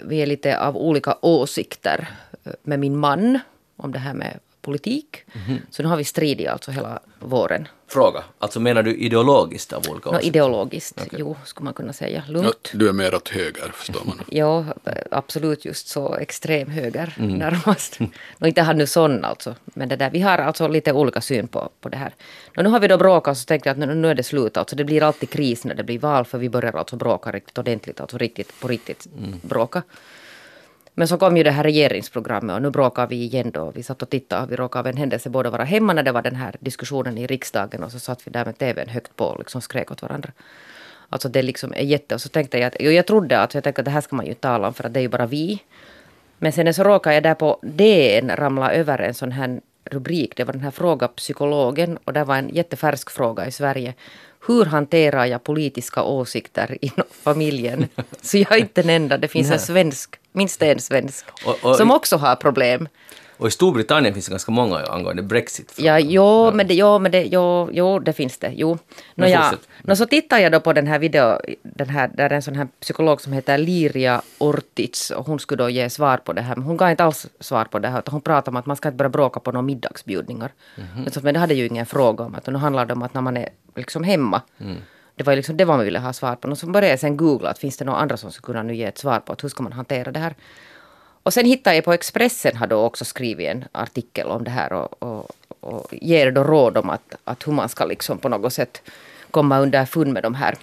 vi är lite av olika åsikter eh, med min man om det här med politik. Så nu har vi stridit alltså hela våren. Fråga. Alltså menar du ideologiskt av olika åsikter? ideologiskt, jo, skulle man kunna säga. Ja, Lugnt. du är mer åt höger förstår man. Ja, absolut just så extrem höger närmast. Och inte han nu sån alltså. Men det där, vi har alltså lite olika syn på, på det här. Och nu har vi då bråkat och så tänkte jag att nu, nu är det slut. Alltså det blir alltid kris när det blir val för vi börjar alltså bråka riktigt ordentligt. Alltså riktigt på riktigt bråka. Men så kom ju det här regeringsprogrammet och nu bråkar vi igen då. Vi satt och tittade och vi råkade av en händelse båda vara hemma när det var den här diskussionen i riksdagen och så satt vi där med tvn högt på och liksom skrek åt varandra. Alltså det liksom är jätte... Och så tänkte jag att... Jo, jag trodde att jag tänkte att det här ska man ju inte tala om för att det är ju bara vi. Men sen så råkade jag där på DN ramla över en sån här rubrik. Det var den här Fråga psykologen och det var en jättefärsk fråga i Sverige. Hur hanterar jag politiska åsikter inom familjen? Så jag är inte den enda. Det finns en svensk, minst en svensk, Och- och- som också har problem. Och i Storbritannien finns det ganska många angående Brexit. Ja, jo, men det, jo, men det, jo, jo, det finns det. Jo. Nå, ja, nå, så tittar jag då på den här video, den här, där är en sån här psykolog som heter Liria Ortiz och hon skulle då ge svar på det här. Men hon gav inte alls svar på det här utan hon pratade om att man ska inte börja bråka på några middagsbjudningar. Men, så, men det hade ju ingen fråga om. Att, nu handlar det om att när man är liksom hemma. Det var liksom det man ville ha svar på. Och så började jag sen googla att finns det några andra som skulle kunna nu ge ett svar på att hur ska man hantera det här. Och sen hittade jag på Expressen har då också skrivit en artikel om det här och, och, och ger då råd om att, att hur man ska liksom på något sätt komma underfund med de här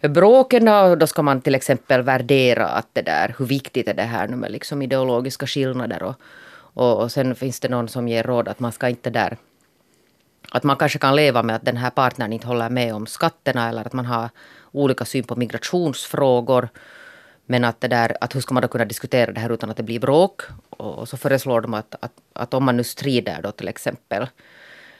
bråken. Och då ska man till exempel värdera att det där, hur viktigt är det här nu med liksom ideologiska skillnader. Och, och, och sen finns det någon som ger råd att man ska inte där att man kanske kan leva med att den här partnern inte håller med om skatterna eller att man har olika syn på migrationsfrågor. Men att, det där, att hur ska man då kunna diskutera det här utan att det blir bråk? Och, så föreslår de att, att, att om man nu strider då till exempel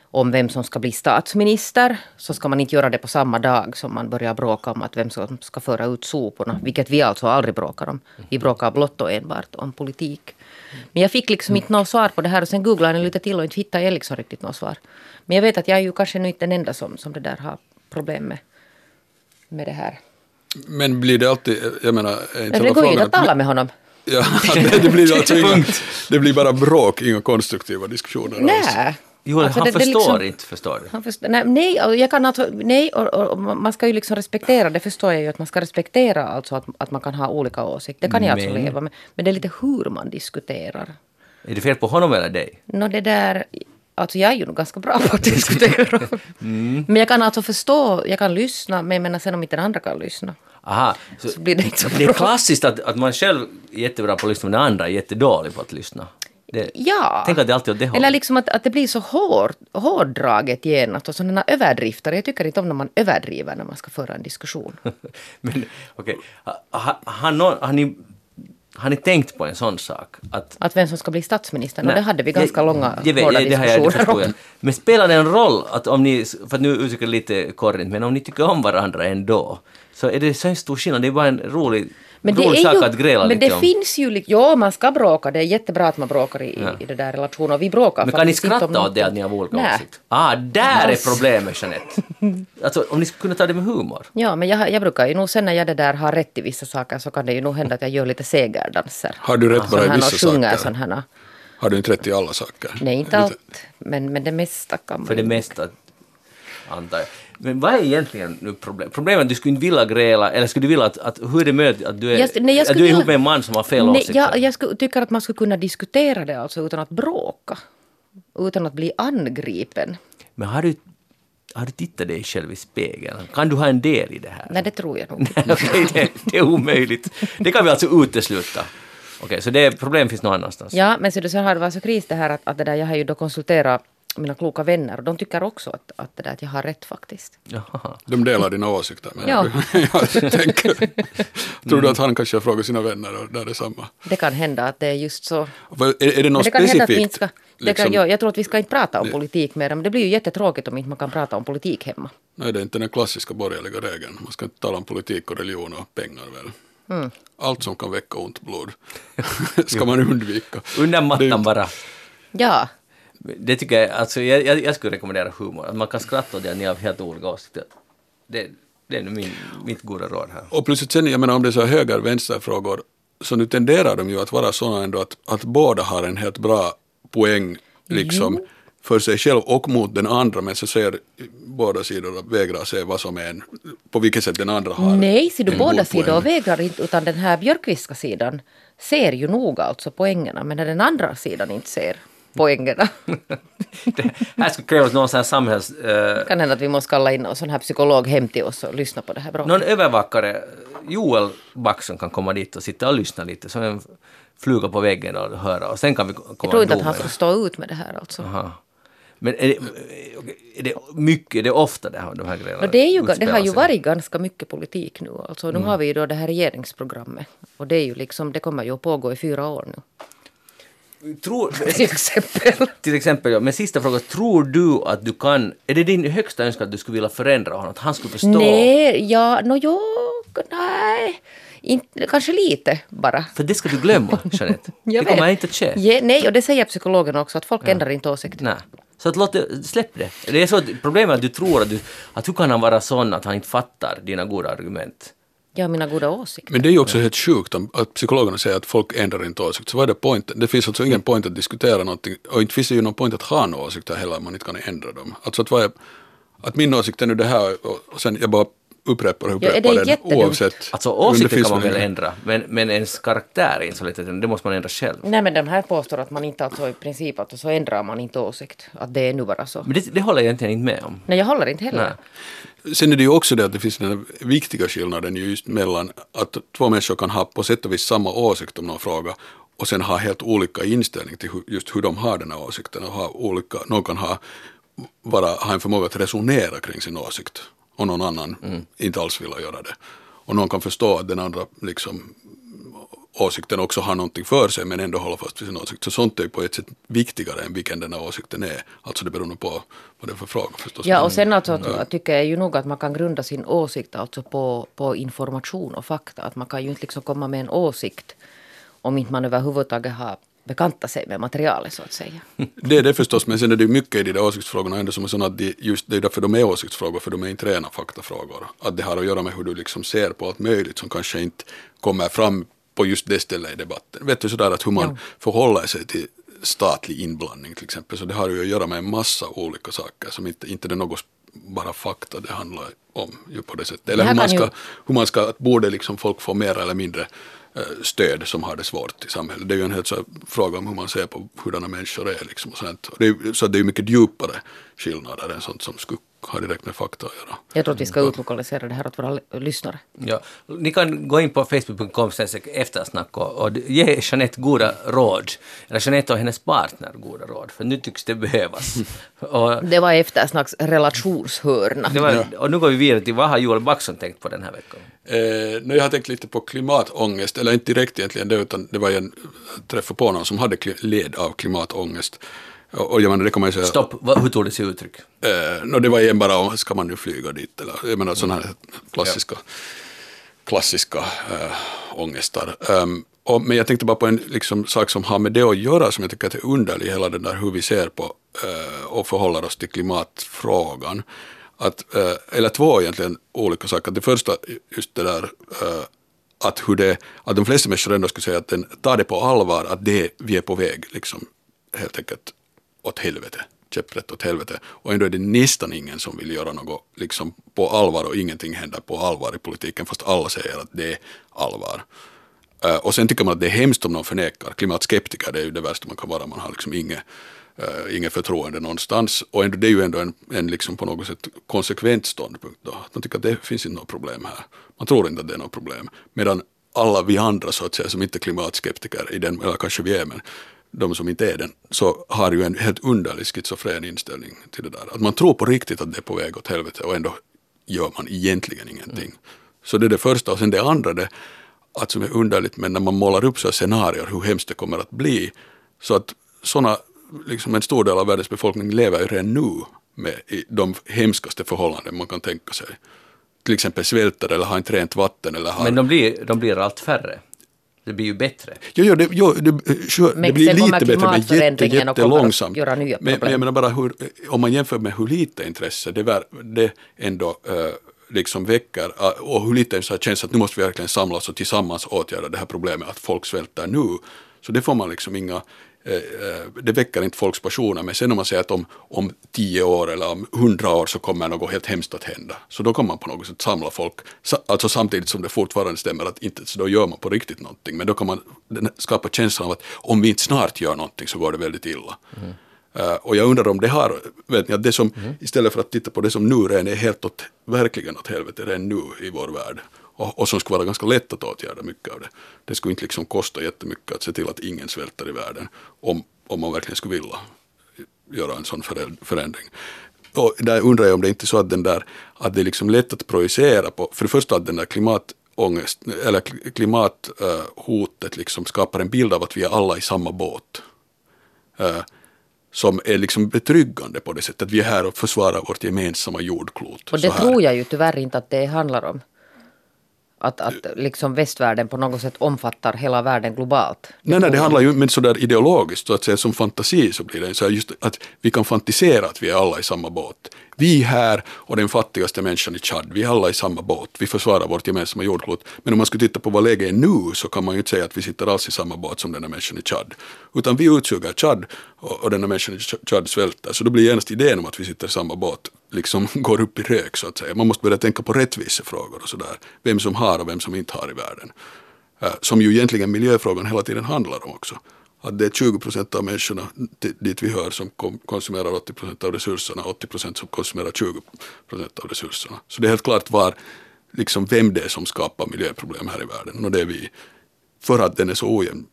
om vem som ska bli statsminister så ska man inte göra det på samma dag som man börjar bråka om att vem som ska föra ut soporna. Vilket vi alltså aldrig bråkar om. Vi bråkar blott och enbart om politik. Men jag fick liksom inte något svar på det här och sen googlade jag lite till och inte hittade jag liksom riktigt något svar. Men jag vet att jag är ju kanske nu inte den enda som, som det där har problem med, med det här. Men blir det alltid, jag menar, Men det går ju inte att tala med honom. Ja, det, det, blir alltså inga, det blir bara bråk, inga konstruktiva diskussioner alls. Nej. Joel, Alltså, han det- det förstår liksom- inte, förstår du? Han förstår, nej, nej, jag kan alltså, nej och, och, och man ska ju liksom respektera, det förstår jag ju att man ska respektera alltså att, att man kan ha olika åsikter. Det kan jag alltså Men- leva med. Men det är lite hur man diskuterar. Är det fel på honom eller dig? Nå det där, alltså jag är ju nog ganska bra på att diskutera. Mm. Men jag kan alltså förstå, jag kan lyssna, men jag menar sen om inte den andra kan lyssna. Aha, så, Så blir det inte så det är bra. klassiskt att, att man själv är jättebra på att lyssna men den andra är jättedålig på att lyssna. Det, Ja. Tänk att det alltid är åt det Eller liksom att, att det blir så hård, hårdraget genast och sådana överdrifter. Jag tycker inte om när man överdriver när man ska föra en diskussion. Men okej, ha, har, någon- har, ni, har ni tänkt på en sån sak? Att, Att vem som ska bli statsminister, och Nej, det hade vi ganska jag- långa, jag vet, hårda det jag- det diskussioner om. Men spelar det en roll att om ni, för att nu uttrycker jag lite korrigt, men om ni tycker om varandra ändå, så är det så en stor skillnad. Det är bara en rolig, Men det, är ju, att gräla men det om. finns ju, ja man ska bråka, det är jättebra att man bråkar i, Ja. i det där relationen. Och vi bråkar Men kan ni skratta åt det att ni har olika åsikter? Ah, där är Alltså. problemet Jeanette. Alltså om ni skulle kunna ta det med humor. Ja, men jag, jag brukar ju nog sen när jag det där har rätt i vissa saker så kan det ju nog hända att jag gör lite segerdanser. Har du rätt bara i vissa saker? sån här. Har du inte rätt i alla saker? Nej, inte allt. Men, men det mesta kan man För det mesta, antar jag. Men vad är egentligen nu problemet? Problemet är att du skulle inte vilja gräla, eller skulle du vilja att, att hur är det möjligt att du är, Jag- nej, jag att du är ihop vilja- med en man som har fel Nej, åsikter? jag, jag skulle, tycker att man skulle kunna diskutera det alltså utan att bråka. Utan att bli angripen. Men har du, har du tittat dig själv i spegeln? Kan du ha en del i det här? Nej, det tror jag nog. Okej, det, det är omöjligt. Det kan vi alltså utesluta. Okej, så det problem finns någon annanstans? Ja, men så, det- sen har det varit så kris det här att, att det där, jag har ju då konsulterat mina kloka vänner och de tycker också att, att, det där, att jag har rätt faktiskt. Jaha. De delar dina åsikter med Ja. jag tänker. Tror du att han kanske har frågat sina vänner och där är samma? Det kan hända att det är just så. Är, är det Men något det kan hända att vi specifikt? inte ska... Det kan, liksom? ja, jag tror att vi ska inte prata om Det- politik mer, men det blir ju jättetråkigt om inte man kan prata om politik hemma. Nej, det är inte den klassiska borgerliga regeln. Man ska inte tala om politik och religion och pengar väl. Mm. Allt som kan väcka ont blod ska man undvika. Under mattan bara. Ja, Det tycker jag, alltså jag, jag, jag skulle rekommendera humor. Att man kan skratta åt det ni har helt olika åsikter. Det, det är nu min, mitt goda råd här. Och plötsligt sen, jag menar om det är så höger-vänster-frågor, så nu tenderar de ju att vara sådana ändå att, att båda har en helt bra poäng liksom för sig själv och mot den andra, men så ser båda sidor och vägrar se vad som är en, på vilket sätt den andra har nej, ser du en båda sidor vägrar inte, utan den här björkviska sidan ser ju nog alltså poängerna, men när den andra sidan inte ser poängerna. Det här skulle krävas någon sån här samhälls... eh, kan hända att vi måste kalla in någon sån här psykolog hem till oss och lyssna på det här bråket. någon övervakare, Joel Backson kan komma dit och sitta och lyssna lite som en fluga på väggen och höra och sen kan vi komma Jag tror inte att han ska stå ut med det här alltså. Aha. Men är det, är det mycket, är det ofta det här, de här grejerna det, ju, det har ju varit ganska mycket politik nu. Alltså, Mm. nu har vi ju då det här regeringsprogrammet. Och det är ju liksom, det kommer ju att pågå i fyra år nu. Tror, Till exempel. till exempel, ja, men sista frågan, tror du att du kan, är det din högsta önskan att du skulle vilja förändra honom, att han skulle förstå? Nej, ja, no, jo, nej. Inte, kanske lite bara. För det ska du glömma, Jeanette. det Jag kommer inte att ske. Ja, nej, och det säger psykologen också, att folk ändrar inte åsikt. Nej. Så att låt det, släpp det. Det är så att problemet är att du tror att du, att hur kan han vara sån att han inte fattar dina goda argument? Jag har mina goda åsikter. Men det är ju också helt sjukt om att psykologerna säger att folk ändrar inte åsikt. Så vad är det poängen? Det finns alltså ingen point att diskutera någonting och inte finns det ju någon point att ha några åsikter heller om man inte kan ändra dem. Alltså att, vad är, att min åsikt är nu det här och, och sen jag bara upprepar och Ja, upprepar den jättedumt? oavsett. Alltså åsikter kan man väl ändra, men, men ens karaktär är inte så lätt det måste man ändra själv. Nej, men de här påstår att man inte alltså i princip att så ändrar man inte åsikt. Att det är nu bara så. Men det, det håller jag egentligen inte med om. Nej, jag håller inte heller. Nej. Sen är det ju också det att det finns den här viktiga skillnaden ju just mellan att två människor kan ha på sätt och vis samma åsikt om någon fråga och sen ha helt olika inställning till just hur de har den här åsikten och ha olika, någon kan ha, bara, ha en förmåga att resonera kring sin åsikt och någon annan inte alls vill göra det. Och någon kan förstå att den andra liksom åsikten också har någonting för sig men ändå hålla fast vid sin åsikt. Så sånt är på ett sätt viktigare än vilken den här åsikten är. Alltså det beror nog på vad det är för fråga förstås. Ja, och sen alltså, att- tycker jag ju nog att man kan grunda sin åsikt alltså på, på information och fakta. Att man kan ju inte liksom komma med en åsikt om inte man överhuvudtaget har bekantat sig med materialet så att säga. Det är det förstås, men sen är det mycket i de där åsiktsfrågorna ändå som är sådana att de, just det är därför de är åsiktsfrågor, för de är inte rena faktafrågor. Att det har att göra med hur du liksom ser på allt möjligt som kanske inte kommer fram på just det stället i debatten. Vet du sådär att hur man Ja. förhåller sig till statlig inblandning till exempel, så det har ju att göra med en massa olika saker som inte, inte det är något bara fakta det handlar om ju på det sättet. Eller hur man, ska, ju- hur man ska, att borde liksom folk få mer eller mindre eh, stöd som har det svårt i samhället. Det är ju en helt så fråga om hur man ser på hurdana människor är. Liksom och sånt. Det är, så det är mycket djupare skillnader än sånt som skulle ha direkt med fakta att göra. Jag tror att vi ska utlokalisera det här åt våra lyssnare. Ja. Ni kan gå in på facebook.com eftersnack och, och ge Jeanette goda råd, eller Jeanette och hennes partner goda råd, för nu tycks det behövas. och, Det var eftersnacks relationshörna. det var, och nu går vi vidare till vad har Joel Backson tänkt på den här veckan? Eh, nu jag har tänkt lite på klimatångest, eller inte direkt egentligen det, utan det var en träff på någon som hade led av klimatångest. Och, jag menar, det kan man ju säga, Stopp, vad, hur tog det sig uttryck? Eh, no, det var igen bara om, ska man nu flyga dit? Eller, jag menar sådana här klassiska, klassiska äh, ångestar. Um, och, men jag tänkte bara på en liksom, sak som har med det att göra som jag tycker är underlig, hela den där hur vi ser på äh, och förhåller oss till klimatfrågan. Att, äh, eller två egentligen olika saker. Det första, just det där äh, att, hur det, att de flesta människor ändå skulle säga att den tar det på allvar, att det, vi är på väg liksom, helt enkelt åt helvete, käpprätt åt helvete. Och ändå är det nästan ingen som vill göra något liksom, på allvar och ingenting händer på allvar i politiken fast alla säger att det är allvar. Uh, och sen tycker man att det är hemskt om någon förnekar. Klimatskeptiker det är ju det värsta man kan vara. Man har liksom inget, uh, inget förtroende någonstans. Och ändå, det är ju ändå en, en liksom på något sätt konsekvent ståndpunkt. Då. Man tycker att det finns inte något problem här. Man tror inte att det är något problem. Medan alla vi andra så att säga som inte är klimatskeptiker, i den, eller kanske vi är, men de som inte är den, så har ju en helt underlig schizofren inställning till det där. Att man tror på riktigt att det är på väg åt helvete och ändå gör man egentligen ingenting. Mm. Så det är det första och sen det andra det att som är underligt men när man målar upp så scenarier hur hemskt det kommer att bli så att sådana, liksom en stor del av världens befolkning lever ju redan nu med de hemskaste förhållanden man kan tänka sig. Till exempel svälter eller har inte rent vatten eller har... Men de blir, de blir allt färre. Det blir ju bättre. Jo, jo, det, jo, det, sure, Men det blir lite bättre men jätte, jättelångsamt. göra nya Men, men problem. jag menar bara hur, om man jämför med hur lite intresse det, vär, det ändå äh, liksom väcker och hur lite så här känns att nu måste vi verkligen samla oss och tillsammans åtgärda det här problemet att folk svälter nu. Så det får man liksom inga det väcker inte folks passioner men sen om man säger att om, om tio år eller om hundra år så kommer något helt hemskt att hända så då kommer man på något sätt samla folk alltså samtidigt som det fortfarande stämmer att inte så då gör man på riktigt någonting men då kan man skapa känslan av att om vi inte snart gör någonting så går det väldigt illa. Mm. Uh, och jag undrar om det har, vet ni, att det som, mm. istället för att titta på det som nu redan är helt åt, verkligen åt helvete redan nu i vår värld och, och som skulle vara ganska lätt att åtgärda mycket av det. Det skulle inte liksom kosta jättemycket att se till att ingen svälter i världen om, om man verkligen skulle vilja göra en sån förändring. Och där undrar jag om det inte är så att den där, att det är liksom lätt att projicera på, för det första att den där klimatångest, eller klimathotet liksom skapar en bild av att vi är alla i samma båt. Uh, som är liksom betryggande på det sättet att vi är här och försvarar vårt gemensamma jordklot. Och det tror jag ju tyvärr inte att det handlar om. Att, att liksom västvärlden på något sätt omfattar hela världen globalt. Nej, nej, det handlar ju men sådär ideologiskt, så att säga som fantasi så blir det så här just att vi kan fantisera att vi är alla i samma båt. Vi här och den fattigaste människan i Chad, vi är alla i samma båt, vi försvarar vårt gemensamma jordklot. Men om man skulle titta på vad läget är nu så kan man ju inte säga att vi sitter alls i samma båt som den här människan i Chad. Utan vi utsuger Chad och, och den här människan i Chad svälter. Så då blir genast idén om att vi sitter i samma båt liksom går upp i rök så att säga. Man måste börja tänka på rättvisefrågor och sådär. Vem som har och vem som inte har i världen. Eh, som ju egentligen miljöfrågan hela tiden handlar om också. Att det är 20 procent av människorna dit vi hör som konsumerar 80 procent av resurserna, 80 procent som konsumerar 20 procent av resurserna. Så det är helt klart var, liksom vem det är som skapar miljöproblem här i världen och det är vi. För att den är så ojämn,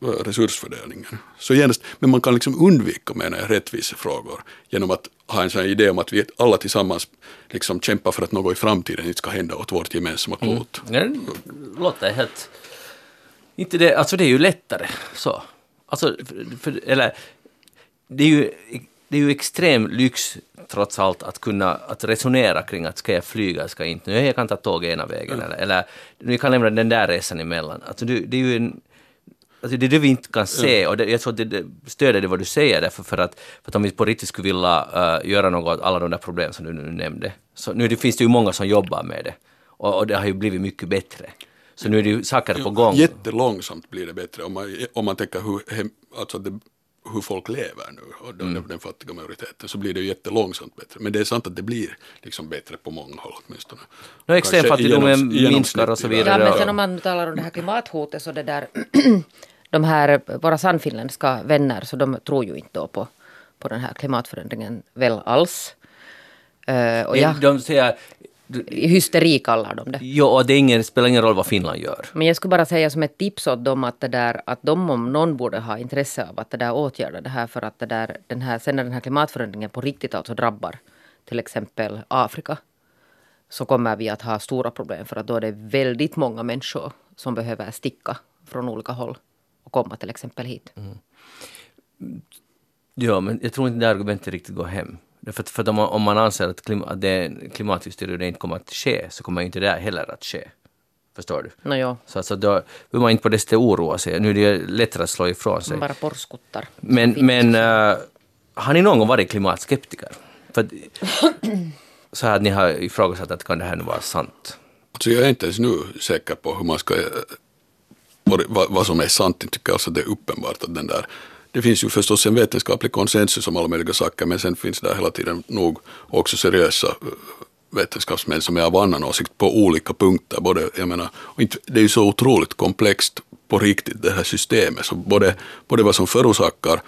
resursfördelningen. Så genast, men man kan liksom undvika menar jag, rättvisefrågor genom att ha en sån idé om att vi alla tillsammans liksom kämpar för att något i framtiden inte ska hända åt vårt gemensamma klot. Mm. Det låter helt... Inte det, alltså det är ju lättare så. Alltså, för, för, eller, det är ju det är ju extrem lyx trots allt att kunna att resonera kring att ska jag flyga, ska jag inte. Nu jag kan ta tåg ena vägen mm. eller, eller nu kan lämna den där resan emellan. Alltså det, det är ju en Alltså det är det vi inte kan se och det, jag tror att det, det stöder det vad du säger därför för att, för att om vi på riktigt skulle vilja uh, göra något åt alla de där problem som du nu nämnde, så nu det finns det ju många som jobbar med det och, och det har ju blivit mycket bättre. Så nu är det ju saker på gång. Jättelångsamt blir det bättre om man, om man tänker hur, alltså det hur folk lever nu och den, den fattiga majoriteten så blir det ju jättelångsamt bättre. Men det är sant att det blir liksom bättre på många håll åtminstone. No, extremfattigdomen minskar och så vidare. Ja, men sen om man talar om det här klimathotet så det där de här våra sannfinländska vänner så de tror ju inte på, på den här klimatförändringen väl alls. Eh, och ja, De säger, hysteri kallar de det. jo, och det är ingen, spelar ingen roll vad Finland gör. Men jag skulle bara säga som ett tips åt dem att, det där, att de om någon borde ha intresse av att det där åtgärda det här för att det där, den här, sen när den här klimatförändringen på riktigt alltså drabbar till exempel Afrika så kommer vi att ha stora problem för att då är det väldigt många människor som behöver sticka från olika håll och komma till exempel hit. Ja, men jag tror inte det argumentet riktigt går hem. Därför att, för att om, man, om man anser att, klim, att det och det inte kommer att ske, så kommer inte det här heller att ske. Förstår du? Nå jo, Så alltså, då behöver man inte på det sättet oroa sig. Nu är det lättare att slå ifrån sig. bara porskuttar. Men, men äh, har ni någon gång varit klimatskeptiker? För att, så här att ni har ifrågasatt att kan det här nu vara sant? Alltså jag är inte ens nu säker på hur man ska, eh, vad, vad- vad som är sant. Jag tycker alltså det är uppenbart att den där, det finns ju förstås en vetenskaplig konsensus om alla möjliga saker men sen finns det hela tiden nog också seriösa eh, vetenskapsmän som är av annan åsikt på olika punkter. Både, jag menar, inte, det är ju så otroligt komplext på riktigt det här systemet. Så både, både vad som förorsakar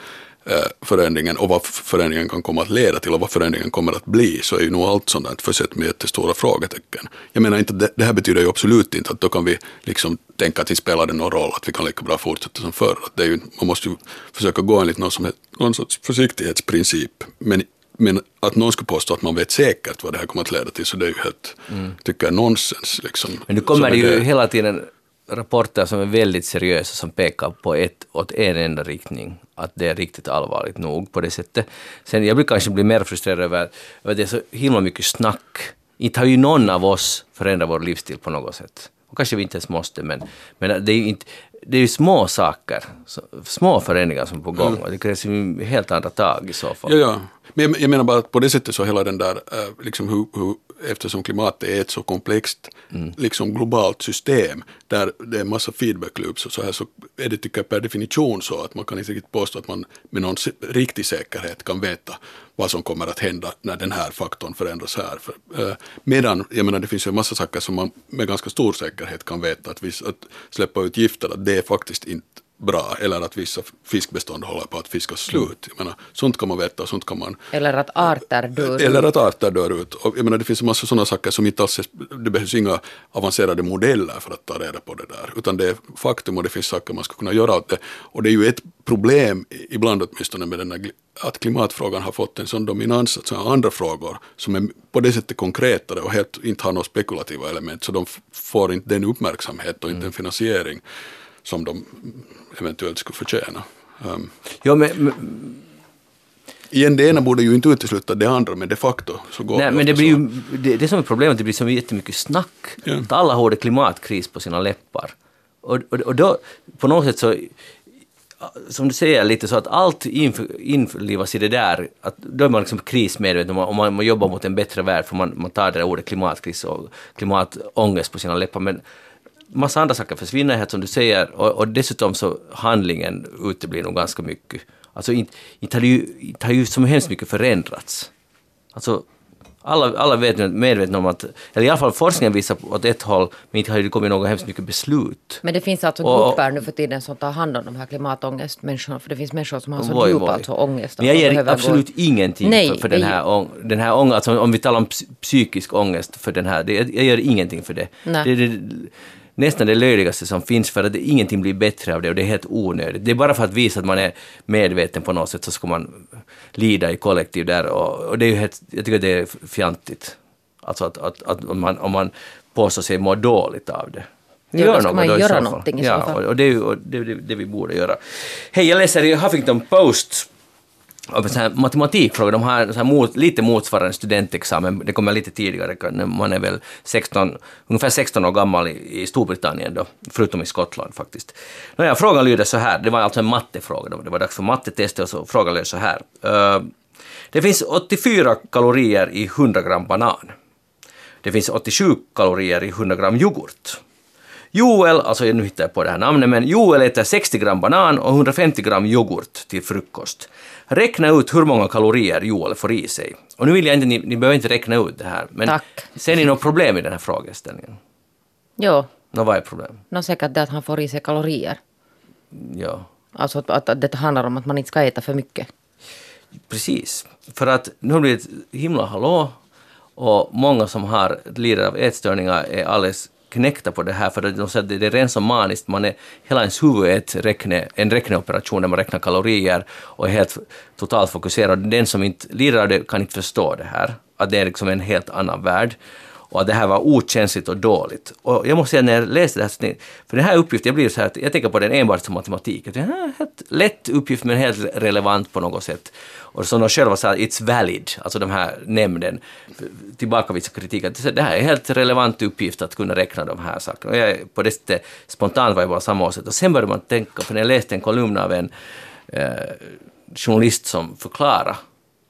förändringen och vad förändringen kan komma att leda till och vad förändringen kommer att bli så är ju nog allt sånt där försett med jättestora frågetecken. Jag menar inte, det, det här betyder ju absolut inte att då kan vi liksom tänka att det spelar någon roll, att vi kan lika bra fortsätta som förr. Att det är ju, man måste ju försöka gå enligt någon, som, någon sorts försiktighetsprincip. Men, men att någon skulle påstå att man vet säkert vad det här kommer att leda till så det är ju helt, tycker jag, nonsens. Liksom. Men nu kommer det ju hela tiden rapporter som är väldigt seriösa som pekar på ett, åt en enda riktning. Att det är riktigt allvarligt nog på det sättet. Sen jag blir kanske bli mer frustrerad över, att det är så himla mycket snack. Inte har ju någon av oss förändrat vår livsstil på något sätt. Och kanske vi inte ens måste, men, men det är ju inte, det är ju små saker, små förändringar som är på gång och det krävs ju helt andra tag i så fall. Ja, ja. Men jag, menar bara att på det sättet så hela den där, eh, liksom hur, hur, eftersom klimatet är ett så komplext liksom globalt system där det är en massa feedback loops och så här så är det tycker jag per definition så att man kan inte riktigt påstå att man med någon riktig säkerhet kan veta vad som kommer att hända när den här faktorn förändras här. För, eh, medan, jag menar det finns ju en massa saker som man med ganska stor säkerhet kan veta att, viss, att släppa ut gifter, att det är faktiskt inte bra eller att vissa fiskbestånd håller på att fiskas slut. Jag menar, sånt kan man veta och sånt kan man Eller att arter dör. eller att arter dör ut. Och jag menar, det finns en massa sådana saker som inte alls är, det behövs inga avancerade modeller för att ta reda på det där. Utan det är faktum och det finns saker man ska kunna göra åt det. Och det är ju ett problem, ibland åtminstone, med den här, att klimatfrågan har fått en sån dominans att sådana andra frågor som är på det sättet konkretare och helt inte har några spekulativa element, så de får inte den uppmärksamhet och inte den finansiering som de eventuellt skulle förtjäna. Um, Jo, men, men, igen, det ena borde ju inte utesluta det andra, men de facto så går Nej, men det blir ju, det, det som är problemet, det blir så jättemycket snack. Ja. Att alla har det klimatkris på sina läppar. Och, och, och då, på något sätt så, som du säger lite så att allt inf- införlivas i det där, att då är man liksom krismedveten och man, man jobbar mot en bättre värld för man, man tar det där ordet klimatkris och klimatångest på sina läppar. Men massa andra saker försvinner helt som du säger och, och dessutom så handlingen uteblir nog ganska mycket. Alltså inte, inte har ju, inte har ju så hemskt mycket förändrats. Alltså, alla, alla vet nu, medvetna om att, eller i alla fall forskningen visar åt ett håll, men inte har det kommit något hemskt mycket beslut. Men det finns alltså Och- grupper nu för tiden som tar hand om de här klimatångestmänniskorna. För det finns människor som har så Voj, djup voj. alltså ångest. Men jag ger absolut gå- ingenting Nej, för, för den här, ång, den här ångesten. Alltså, om vi talar om ps- psykisk ångest för den här, det, jag gör ingenting för det. Nej. det, det nästan det löjligaste som finns för att det, ingenting blir bättre av det och det är helt onödigt. Det är bara för att visa att man är medveten på något sätt så ska man lida i kollektiv där och, och det är ju helt, jag tycker det är fjantigt. Alltså att, att, att om, man, om man påstår sig må dåligt av det. Ja, då ska man göra någonting i så ja, fall. och- och det är ju och det, det, det vi borde göra. Hej, jag läser i Huffington Post om här matematikfrågor, De har så här mot, lite motsvarande studentexamen. Det kommer lite tidigare. när Man är väl 16, ungefär 16 år gammal i, i Storbritannien då, förutom i Skottland faktiskt. Nåja, frågan lyder så här. Det var alltså en mattefråga. då. Det var dags för mattetestet och så frågan löd så här. Uh, det finns 84 kalorier i 100 gram banan. Det finns 87 kalorier i 100 gram yoghurt. Joel, alltså nu hittar jag på det här namnet, men Joel äter 60 gram banan och 150 gram yoghurt till frukost. Räkna ut hur många kalorier Joel får i sig. Och nu vill jag inte, ni, ni behöver inte räkna ut det här, men Tack. ser ni något problem i den här frågeställningen? Jo, Nå, vad är problemet? nå säkert det att han får i sig kalorier. Ja, Alltså att, att, det handlar om att man inte ska äta för mycket. precis. För att nu har det ett himla hallå och många som har lider av ätstörningar är alldeles knäckta på det här för de säger att det är rent som maniskt, man är, hela ens huvud är ett räkne, en räkneoperation där man räknar kalorier och är helt totalt fokuserad. Den som inte lider av det kan inte förstå det här, att det är liksom en helt annan värld och att det här var okänsligt och dåligt. Och jag måste säga när jag läste det här, för den här uppgiften, jag blir så här att jag tänker på den enbart som matematik. Att det är en helt lätt uppgift men helt relevant på något sätt. Och som de själva sa, it's valid, alltså de här nämnden tillbakavisar kritiken. att Det här är en helt relevant uppgift att kunna räkna de här sakerna. Och jag, på det sättet, spontant var jag bara samma åsikt. Och sen började man tänka, för när jag läste en kolumn av en eh, journalist som förklarade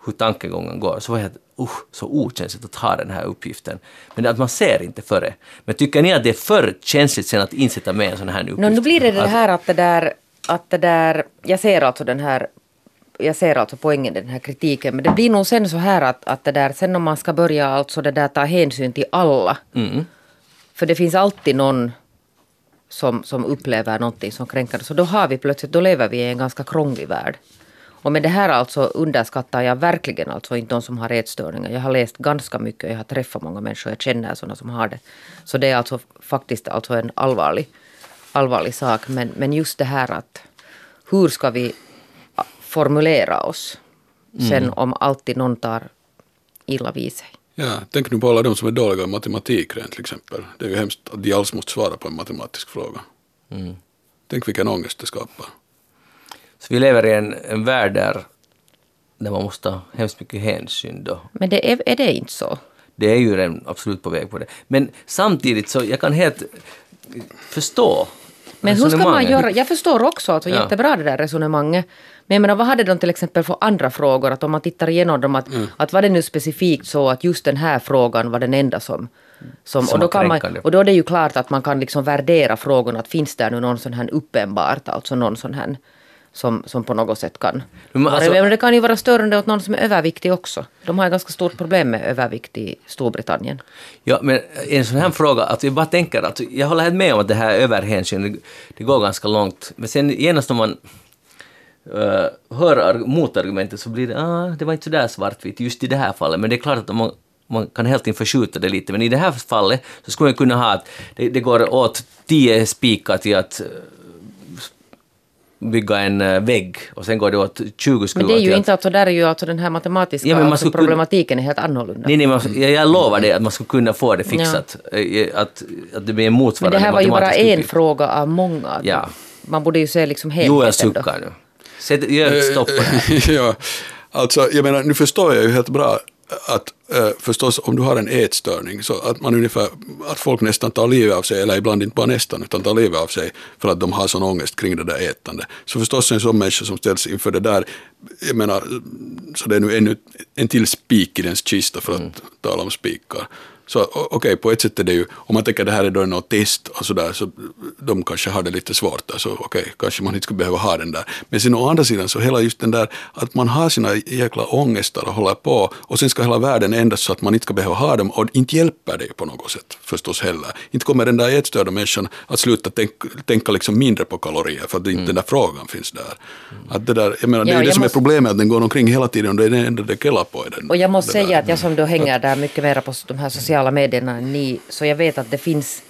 hur tankegången går, så var jag usch, så okänsligt att ha den här uppgiften. Men att man ser inte före. Men tycker ni att det är för känsligt sen att insätta med en sån här uppgift? Nå, nu blir det det Att- här att det där, att det där, jag ser alltså den här jag ser alltså poängen i den här kritiken, men det blir nog sen så här att, att det där, sen om man ska börja alltså det där ta hänsyn till alla. Mm. För det finns alltid någon som, som upplever någonting som kränkande. Så då har vi plötsligt, då lever vi i en ganska krånglig värld. Och med det här alltså underskattar jag verkligen alltså inte de som har ätstörningar. Jag har läst ganska mycket, jag har träffat många människor, jag känner sådana som har det. Så det är alltså faktiskt alltså en allvarlig, allvarlig sak. Men, men just det här att hur ska vi formulera oss sen om alltid någon tar illa vid sig. Ja, tänk nu på alla de som är dåliga i matematik rent till exempel. Det är ju hemskt att de alls måste svara på en matematisk fråga. Tänk vilken ångest det skapar. Så vi lever i en, en värld där, där man måste ha hemskt mycket hänsyn då. Men det är, är det inte så? Det är ju redan absolut på väg på det. Men samtidigt så jag kan helt förstå Men hur ska man göra? Jag förstår också att det är Ja. jättebra det där resonemanget. Men jag menar, vad hade de till exempel för andra frågor? Att om man tittar igenom dem, att, Mm. att var det nu specifikt så att just den här frågan var den enda som... som, Som och, då kan man, och då är det ju klart att man kan liksom värdera frågorna. Att finns det nu någon sån här uppenbart, alltså någon sån här som, som på något sätt kan... Men alltså- men det kan ju vara störande åt någon som är överviktig också. De har ett ganska stort problem med övervikt i Storbritannien. Ja, men en sån här fråga, att jag bara tänker att jag håller helt med om att det här överhänsyn, det, det går ganska långt. Men sen genast om man uh, hör arg- motargumentet så blir det, ah, det var inte så där svartvitt just i det här fallet. Men det är klart att man, man kan helt enkelt förskjuta det lite. Men i det här fallet så skulle man kunna ha att det, det går åt tio spikar till att bygga en eh, vägg och sen går det åt 20 skruvar Men det är ju inte alltså, där är ju alltså den här matematiska Ja, men alltså, skulle kunna- problematiken är helt annorlunda. Nej, nej, man, jag, jag lovar det att man skulle kunna få det fixat. Eh, Att, att det blir en Men motsvarande det här var ju bara en uppgift. fråga av många. Ja. Man borde ju se liksom helheten då. suckar nu. Sätt, gör ett stopp på det här. ja, alltså jag menar, nu förstår jag ju helt bra att eh, förstås om du har en ätstörning så att man ungefär, att folk nästan tar livet av sig, eller ibland inte bara nästan, utan tar livet av sig för att de har sån ångest kring det där ätande. Så förstås en sån människa som ställs inför det där, jag menar, så det är nu ännu en till spik i dens kista för att tala om spikar. Så okej, på ett sätt är det ju, om man tänker det här är då något test och sådär, så de kanske har det lite svårt så okej, kanske man inte skulle behöva ha den där. Men sen å andra sidan så hela just den där att man har sina jäkla ångestar och håller på och sen ska hela världen ändras så att man inte ska behöva ha dem och inte hjälper det ju på något sätt förstås heller. Inte kommer den där ätstörda människan att sluta tänk, tänka liksom mindre på kalorier för att inte den där frågan finns där. Att det där, jag menar, det är Ja, ju det jag som måste- är problemet, att den går omkring hela tiden och det är det enda det kellar på. är Den, Och jag måste säga där. att jag som då hänger där mycket mer på de här sociala medierna än ni, så jag vet att det finns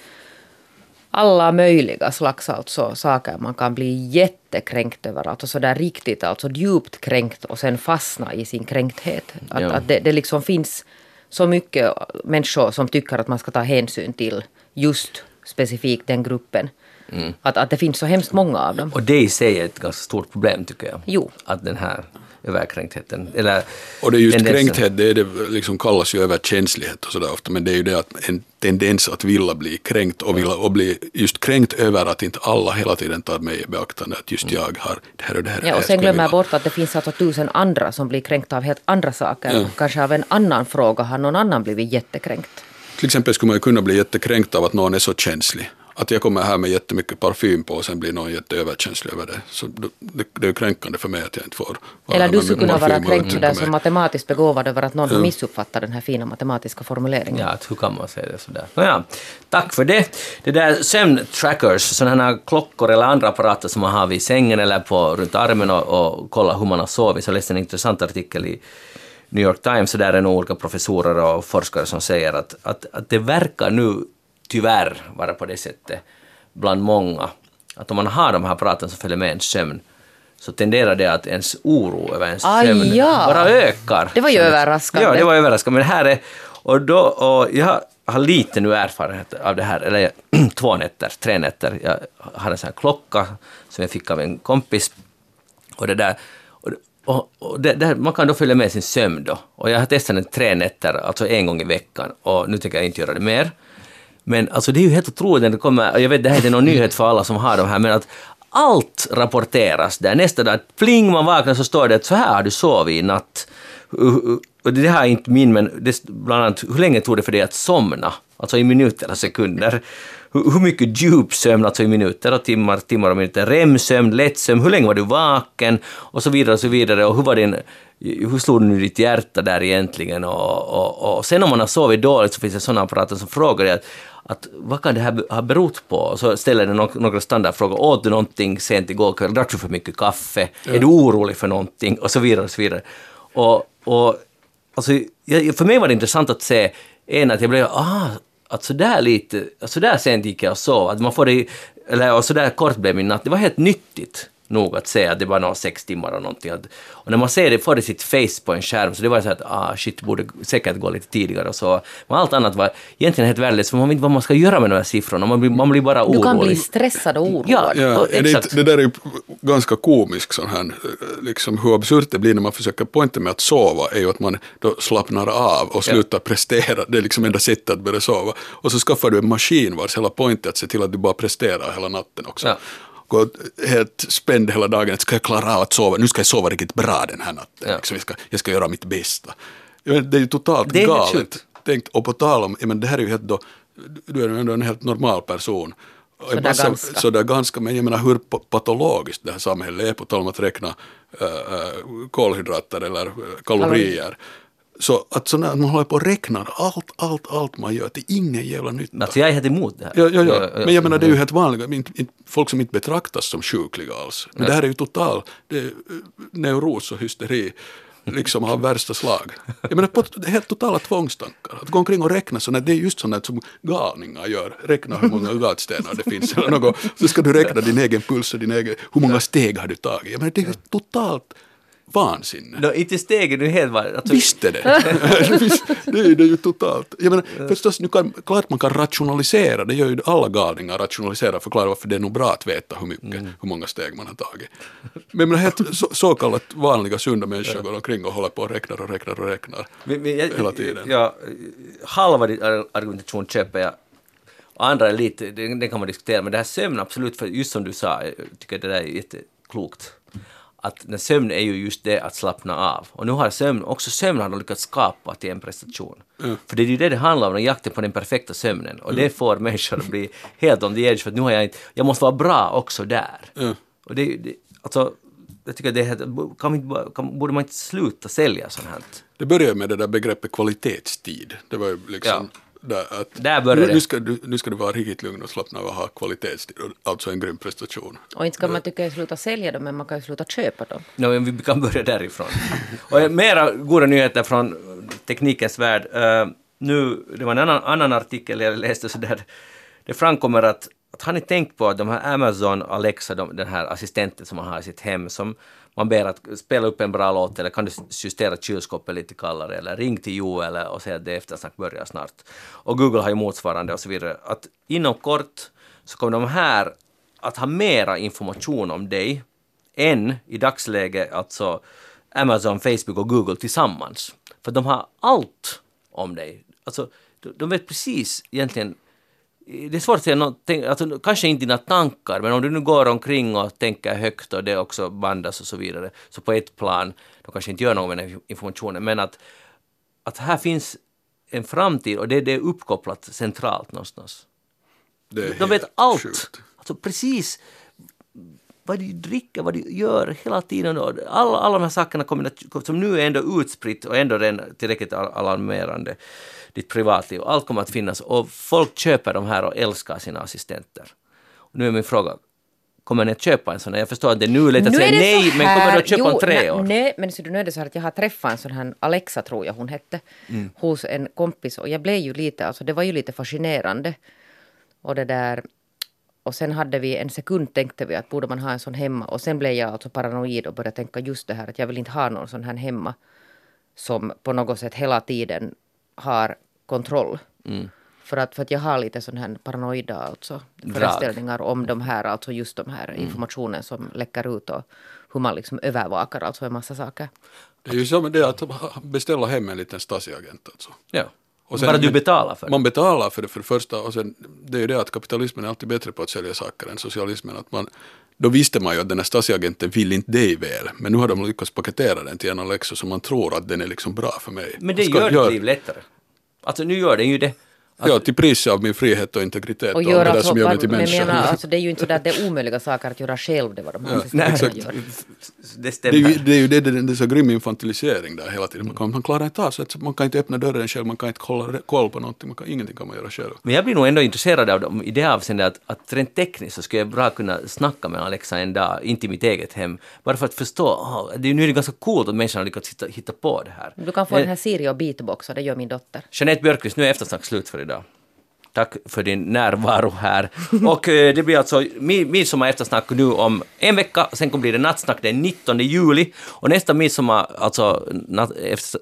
alla möjliga slags alltså saker man kan bli jättekränkt över. Alltså sådär riktigt, alltså djupt kränkt och sen fastna i sin kränkthet. Att, Ja. att det, det liksom finns så mycket människor som tycker att man ska ta hänsyn till just specifikt den gruppen. Att, att det finns så hemskt många av dem. Och det i sig är ett ganska stort problem tycker jag. Jo. Att den här överkränktheten, eller... Och det är just tendensen- kränkthet, det, är det liksom kallas ju överkänslighet och sådär ofta, men det är ju det att en tendens att vilja bli kränkt och, vilja, och bli just kränkt över att inte alla hela tiden tar mig i beaktande att just jag har det här och det här. Ja, och sen glömmer jag bort att det finns alltså tusen andra som blir kränkta av helt andra saker. Kanske av en annan fråga har någon annan blivit jättekränkt. Till exempel skulle man ju kunna bli jättekränkt av att någon är så känslig. Att jag kommer här med jättemycket parfym på och sen blir någon jätteöverkänslig över det. Så det, det, är kränkande för mig att jag inte får vara Eller du skulle kunna vara kränkt sådär som matematiskt begåvad över att någon har missuppfattat den här fina matematiska formuleringen. Ja, hur kan man säga det sådär? Nåja, tack för det. Det där sömntrackers, sådana här klockor eller andra apparater som man har vid sängen eller på, runt armen och, och kolla hur man har sovit. Så jag läste en intressant artikel i New York Times, så där är nog olika professorer och forskare som säger att, att, att det verkar nu tyvärr vara på det sättet bland många, att om man har de här apparaterna som följer med ens sömn, så tenderar det att ens oro över ens Aj, sömn ja. bara ökar. Det var ju överraskande. Ja, det var överraskande. Men det här är... Och, då, och jag har lite nu erfarenhet av det här, eller två nätter, tre nätter. Jag har en sån här klocka som jag fick av en kompis. Och det där... Och, och, det, där, man kan då följa med sin sömn då. Och jag har testat den tre nätter, alltså en gång i veckan. Och nu tänker jag inte göra det mer. Men alltså det är ju helt otroligt när det kommer, och jag vet det här är inte någon nyhet för alla som har de här, men att allt rapporteras där. Nästa dag, pling, man vaknar så står det att så här har du sovit i natt. Och det här är inte min, men det, bland annat, hur länge tog det för dig att somna? Alltså i minuter och sekunder. Hur, hur mycket djupsömn, alltså i minuter och timmar, timmar och minuter. REM-sömn, lättsömn, hur länge var du vaken? Och så vidare och så vidare. Och hur var din, hur slog nu ditt hjärta där egentligen? Och, och, och sen om man har sovit dåligt så finns det sådana apparater som frågar dig att att vad kan det här ha berott på? Så ställer den några standardfrågor. Åt du någonting sent igår kväll? Drack du för mycket kaffe? Är du orolig för någonting? Och så vidare och så vidare. Och, och alltså, för mig var det intressant att se en att jag blev, ah, att så där lite, så där sent gick jag och sov, att man får det, eller och så där kort blev min natt, det var helt nyttigt nog att se att det var några sex timmar och någonting. Och när man ser det, får det sitt face på en skärm, så det var så att ah shit, borde säkert gå lite tidigare och så. Men allt annat var egentligen helt värdelöst, för man vet inte vad man ska göra med de här siffrorna, man blir, man blir bara orolig. Du kan bli stressad och oroad. Ja, Ja, och är det, exakt. inte, det där är ju ganska komiskt sån här, liksom hur absurt det blir när man försöker poängen med att sova är ju att man då slappnar av och slutar prestera. Det är liksom enda sättet att börja sova. Och så skaffar du en maskin vars hela poäng är att se till att du bara presterar hela natten också. Ja. Gå helt spänd hela dagen, ska jag klara av att sova, nu ska jag sova riktigt bra den här natten. Ja. Liksom, jag, ska, jag ska göra mitt bästa. Det är ju totalt Det är galet. sjukt. Tänk, och på tal om, men det här är ju helt då, du är ju ändå en helt normal person. Sådär massa- ganska. Sådär ganska, men jag menar hur pa- patologiskt det här samhället är på tal om att räkna äh, kolhydrater eller kalorier. Så att sådär, att man håller på och räknar allt, allt, allt man gör till ingen jävla nytta. Alltså jag är helt emot det här. Ja, ja, ja. Men jag menar det är ju helt vanligt, folk som inte betraktas som sjukliga alls. Men det här är ju total det är, eh, neuros och hysteri. Liksom av värsta slag. Jag menar på, det är helt totala tvångstankar. Att gå omkring och räkna sådana, det är just sådant som galningar gör. Räkna hur många gatstenar det finns eller något. Så ska du räkna din egen puls och din egen, hur många steg har du tagit. Jag menar det är ju totalt vansinne. No, inte stegen nu helt var... Alltså, Visst är det. Visst, det, är, ju totalt. Jag menar, förstås, nu kan, klart man kan rationalisera, det gör ju alla galningar, rationalisera förklara varför det är nog bra att veta hur mycket, hur många steg man har tagit. Men jag menar, helt så, så kallat vanliga sunda människor går omkring och håller på och räknar och räknar och räknar Men- men jag- hela tiden. Ja, halva din ar- argumentation köper jag. Andra är lite, det, det kan man diskutera, men det här sömn absolut, för just som du sa, jag tycker det där är jätteklokt. Att när sömn är ju just det att slappna av. Och nu har sömn, också sömn har de lyckats skapa till en prestation. För det är ju det det handlar om, jakten på den perfekta sömnen. Och det får människor att bli helt on the edge, för att nu har jag inte, jag måste vara bra också där. Ja. Och det, det alltså, jag tycker det är helt, kan inte, kan, borde man inte sluta sälja sånt här? Det började med det där begreppet kvalitetstid. Det var ju liksom där att Där började nu, nu, ska du, nu ska du vara riktigt lugn och slappna av och ha kvalitetstid, alltså en grym prestation. Och inte ska man tycka att sluta sälja dem, men man kan ju sluta köpa dem. No, men vi kan börja därifrån. Och mera goda nyheter från teknikens värld. Eh, nu, det var en annan, annan artikel jag läste så där det framkommer att, att har ni tänkt på att de här Amazon Alexa, de, den här assistenten som man har i sitt hem, som man ber att spela upp en bra låt eller kan du justera kylskåpet lite kallare eller ring till Joel och säga att det eftersnack börjar snart. Och Google har ju motsvarande och så vidare. Att inom kort så kommer de här att ha mera information om dig än i dagsläget alltså Amazon, Facebook och Google tillsammans. För de har allt om dig. Alltså, de vet precis egentligen det är svårt att säga någonting, alltså, kanske inte dina tankar, men om du nu går omkring och tänker högt och det också bandas och så vidare, så på ett plan, de kanske inte gör något med den informationen, men att, att här finns en framtid och det, det är uppkopplat centralt någonstans. Det är de vet allt. sjukt. Alltså precis vad de dricker, vad de gör hela tiden. Alla, alla de här sakerna kommer som nu är ändå utspritt och ändå tillräckligt al- alarmerande. Ditt privatliv, allt kommer att finnas och folk köper de här och älskar sina assistenter. Nu är min fråga, kommer ni att köpa en sån? här? Jag förstår att det är nu lätt att säga nej, men kommer du att köpa jo, en tre år? Nej, men så, nu är det så här att jag har träffat en sån här Alexa, tror jag hon hette, Mm. hos en kompis och jag blev ju lite, alltså det var ju lite fascinerande. Och det där, och sen hade vi en sekund tänkte vi att borde man ha en sån hemma och sen blev jag alltså paranoid och började tänka just det här att jag vill inte ha någon sån här hemma som på något sätt hela tiden har kontroll. Mm. För att, för att jag har lite sån här paranoida alltså föreställningar om de här, alltså just de här Mm. informationen som läcker ut och hur man liksom övervakar alltså en massa saker. Det är ju som det att beställa hem en liten Stasi-agent alltså. Ja. Och sen- Bara du betalar för det. Man betalar för det för det första och sen det är ju det att kapitalismen är alltid bättre på att sälja saker än socialismen. Att man, då visste man ju att den här Stasi-agenten vill inte dig väl men nu har de lyckats paketera den till en Alexa så man tror att den är liksom bra för mig. Men det Ska- gör ditt liv lättare. Alltså nu gör den ju det. Ja, till priset av min frihet och integritet och, Och det där som gör mig till men människa. menar, alltså, det är ju inte så där att det är omöjliga saker att göra själv, det var de här Nej, exakt. gör. Det Det är stämmer. ju det, är ju det, det, det är så grym infantilisering där hela tiden. Man, kan, man klarar inte av så att man kan inte öppna dörren själv, man kan inte kolla koll på någonting, man kan, ingenting kan man göra själv. Men jag blir nog ändå intresserad av dem i det avseendet att, att rent tekniskt så skulle jag bra kunna snacka med Alexa en dag, inte i mitt eget hem, bara för att förstå, oh, det är nu är det ganska coolt att människan har lyckats hitta, hitta på det här. Du kan få Men- den här Siri och beatboxa, det gör min dotter. Jeanette Björkqvist, nu är eftersnack slut för idag. Tack för din närvaro här. Och eh, det blir alltså mi- midsommar eftersnack nu om en vecka, sen kommer bli det nattsnack den 19 juli. Och nästa midsommar, alltså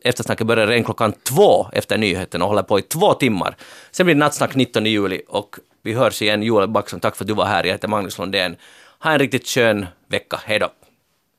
eftersnacket börjar redan klockan två efter nyheten och håller på i två timmar. Sen blir det nattsnack 19 juli och vi hörs igen. Joel Backson, tack för att du var här. Jag heter Magnus Lundén. Ha en riktigt skön vecka. Hej då!